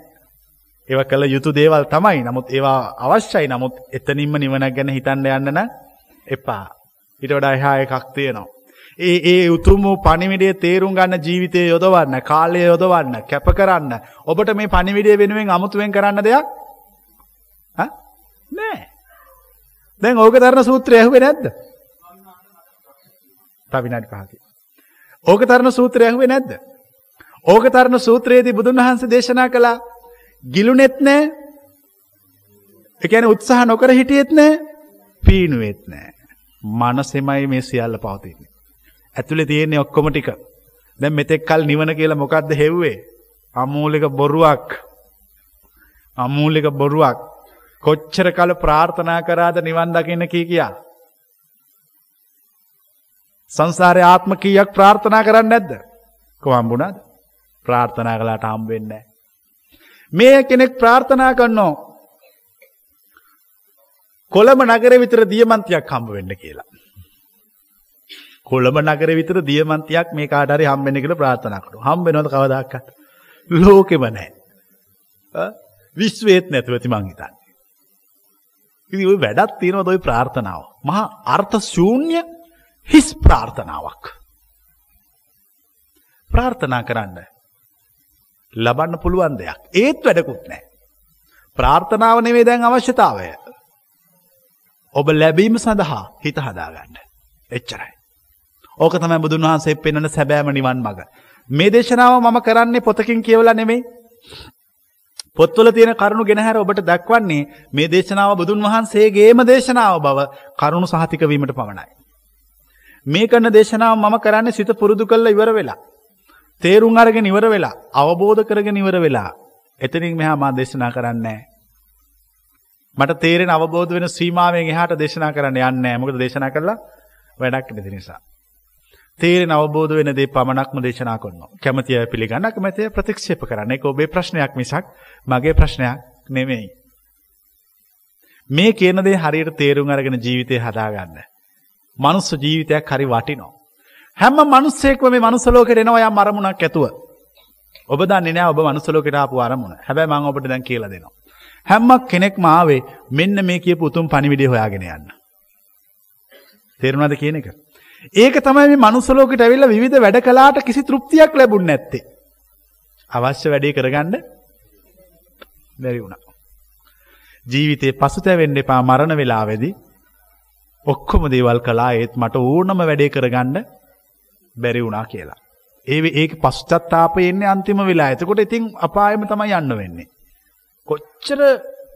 ඒව කළ යුතු දේවල් තමයි නමුත් ඒවා අවශ්‍යයි නමුත් එතනින්ම නිවනක් ගැන හිතන්න යන්නන එපා. ඉට වඩා එහා එකක් තියෙනවා. ඒ ඒ උතුම් වූ පනිවිඩේ තේරුම් ගන්න ජීවිතය යොදවන්න කාලය යොදවන්න කැප කරන්න ඔබට මේ පනිවිඩේ වෙනුවෙන් අමුතුවෙන් කරන්න දෙයක් නෑ දැන් ඕක තරන සූත්‍රය ඇහුවේ නැද්ද තවිනාඩි පහකි ඕක තරන සූත්‍රය ඇහුවේ නැද්ද ඕක තරන සූත්‍රයේදී බුදුන් වහන්සේ දේශනා කළා ගිලුනෙත් නෑ එකැන උත්සාහ නොකර හිටියෙත් නෑ පීනුවෙත් නෑ මනසෙමයි මේ සියල්ල පවතින්නේ ඇතුළේ තියෙන්නේ ඔක්කොම ටික. දැන් මෙතෙක් කල් නිවන කියලා මොකද්ද හෙව්වේ? අමූලික බොරුවක්. අමූලික බොරුවක්. කොච්චර කල ප්‍රාර්ථනා කරාද නිවන් දකින්න කී කියා. සංසාරේ ආත්ම කීයක් ප්‍රාර්ථනා කරන්නේ නැද්ද? කොහම්බුණාද? ප්‍රාර්ථනා කළාට හම්බ වෙන්නේ මේ කෙනෙක් ප්‍රාර්ථනා කරනෝ කොළඹ නගරේ විතර දියමන්තියක් හම්බ වෙන්න කියලා. කොළඹ නගර විතර දියමන්තියක් මේ කාටරි හම්බෙන කියලා ප්‍රාර්ථනා කරනවා. හම්බ වෙනවද කවදාකවත්? ලෝකෙම නැහැ. විශ්වේත් නැතුව ඇති මං හිතන්නේ. ඉතින් ওই වැඩක් තියෙනවද ওই ප්‍රාර්ථනාව? මහා අර්ථ ශූන්‍ය හිස් ප්‍රාර්ථනාවක්. ප්‍රාර්ථනා කරන්න ලබන්න පුළුවන් දෙයක්. ඒත් වැඩකුත් නැහැ. ප්‍රාර්ථනාව නෙවෙයි දැන් අවශ්‍යතාවය. ඔබ ලැබීම සඳහා හිත හදාගන්න. එච්චරයි. ඕක තමයි බුදුන් වහන්සේ පෙන්වන සැබෑම නිවන් මඟ. මේ දේශනාව මම කරන්නේ පොතකින් කියවලා නෙමෙයි. පොත්වල තියෙන කරුණු ගෙනහැර ඔබට දක්වන්නේ මේ දේශනාව බුදුන් වහන්සේගේම දේශනාව බව කරුණු සහතික වීමට පමණයි. මේ කරන දේශනාව මම කරන්නේ සිත පුරුදු කල්ල ඉවර වෙලා. තේරුම් අරගෙන ඉවර වෙලා අවබෝධ කරගෙන ඉවර වෙලා එතනින් මෙහා මා දේශනා කරන්නේ මට තේරෙන අවබෝධ වෙන සීමාවෙන් එහාට දේශනා කරන්න යන්නේ මොකද දේශනා කරලා වැඩක් නැති නිසා. තේරෙන අවබෝධ වෙන දේ පමණක්ම දේශනා කරනවා. කැමතිය පිළිගන්න කැමතිය ප්‍රතික්ෂේප කරන්න. ඒක ඔබේ ප්‍රශ්නයක් මිසක් මගේ ප්‍රශ්නයක් නෙමෙයි. මේ කියන දේ හරියට තේරුම් අරගෙන ජීවිතය හදාගන්න. මනුස්ස ජීවිතයක් හරි වටිනවා. හැම මනුස්සයෙක්ම මේ මනුස්ස ලෝකෙට එනවා යම් අරමුණක් ඇතුව. ඔබ දන්නේ නැහැ ඔබ මනුස්ස ලෝකෙට ආපු අරමුණ. හැබැයි මම ඔබට දැන් කියලා දෙනවා. හැම කෙනෙක්ම ආවේ මෙන්න මේ කියපු උතුම් පණිවිඩය හොයාගෙන යන්න. තේරුණාද කියන එක? ඒක තමයි මේ මනුස්සලෝකට ඇවිල්ලා විවිධ වැඩ කලාට කිසි තෘප්තියක් ලැබුණ නැත්තේ. අවශ්‍ය වැඩේ කරගන්න බැරි වුණා. ජීවිතේ පසුතැවෙන්න එපා මරණ වෙලාවේදී ඔක්කොම දේවල් කළා ඒත් මට ඕනම වැඩේ කරගන්න බැරි වුණා කියලා. ඒ ඒක පශ්චත්තාපය එන්නේ අන්තිම වෙලා. එතකොට ඉතින් අපායෙම තමයි යන්න වෙන්නේ. කොච්චර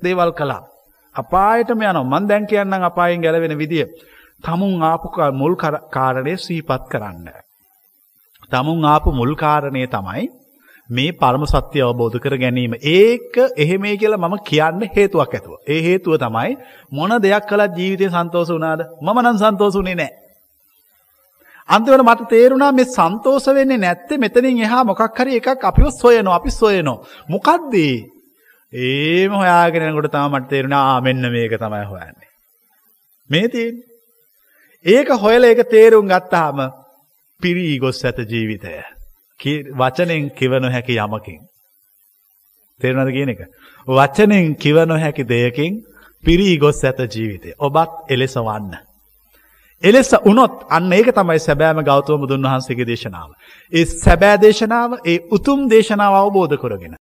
දේවල් කළා. අපායටම යනවා. මම දැන් කියන්නම් අපායෙන් ගැලවෙන විදිය. තමුන් ආපු මුල් කාරණය සීපත් කරන්න. තමුන් ආපු මුල් කාරණය තමයි මේ පරම සත්‍ය අවබෝධ කර ගැනීම. ඒක එහෙමේ කියලා මම කියන්න හේතුවක් ඇතුව. ඒ හේතුව තමයි මොන දෙයක් කළත් ජීවිතය සන්තෝෂ වුණාද? මම නම් සන්තෝෂ වුණේ නැහැ. අන්තිමට මට තේරුණා මේ සන්තෝෂ වෙන්නේ නැත්තේ මෙතනින් එහා මොකක් හරි එකක් අපිව සොයනවා අපි සොයනවා. මොකද්ද ඒම හොයාගෙනකොට තම මට තේරුණ ආමෙන්න මේක තමයි හොයන්නේ. මේ තියෙන්. ඒක හොයල එක තේරුම් ගත්තාම පිරී ගොස් ඇත ජීවිතය. වචනෙන් කිවනො හැකි යමකින්. තේරුණද කියන එක. වචනෙන් කිවනො හැකි දෙයකින් පිරී ගොස් ඇත ජීවිතය. ඔබත් එලෙස වන්න. එලෙස උනොත් අන්න ඒක තමයි සැබෑම ගෞතව බුදුන් වහන්සේගේ දේශනාව. ඒ සැබෑ දේශනාව ඒ උතුම් දේශනාව අවබෝධ කරගෙන.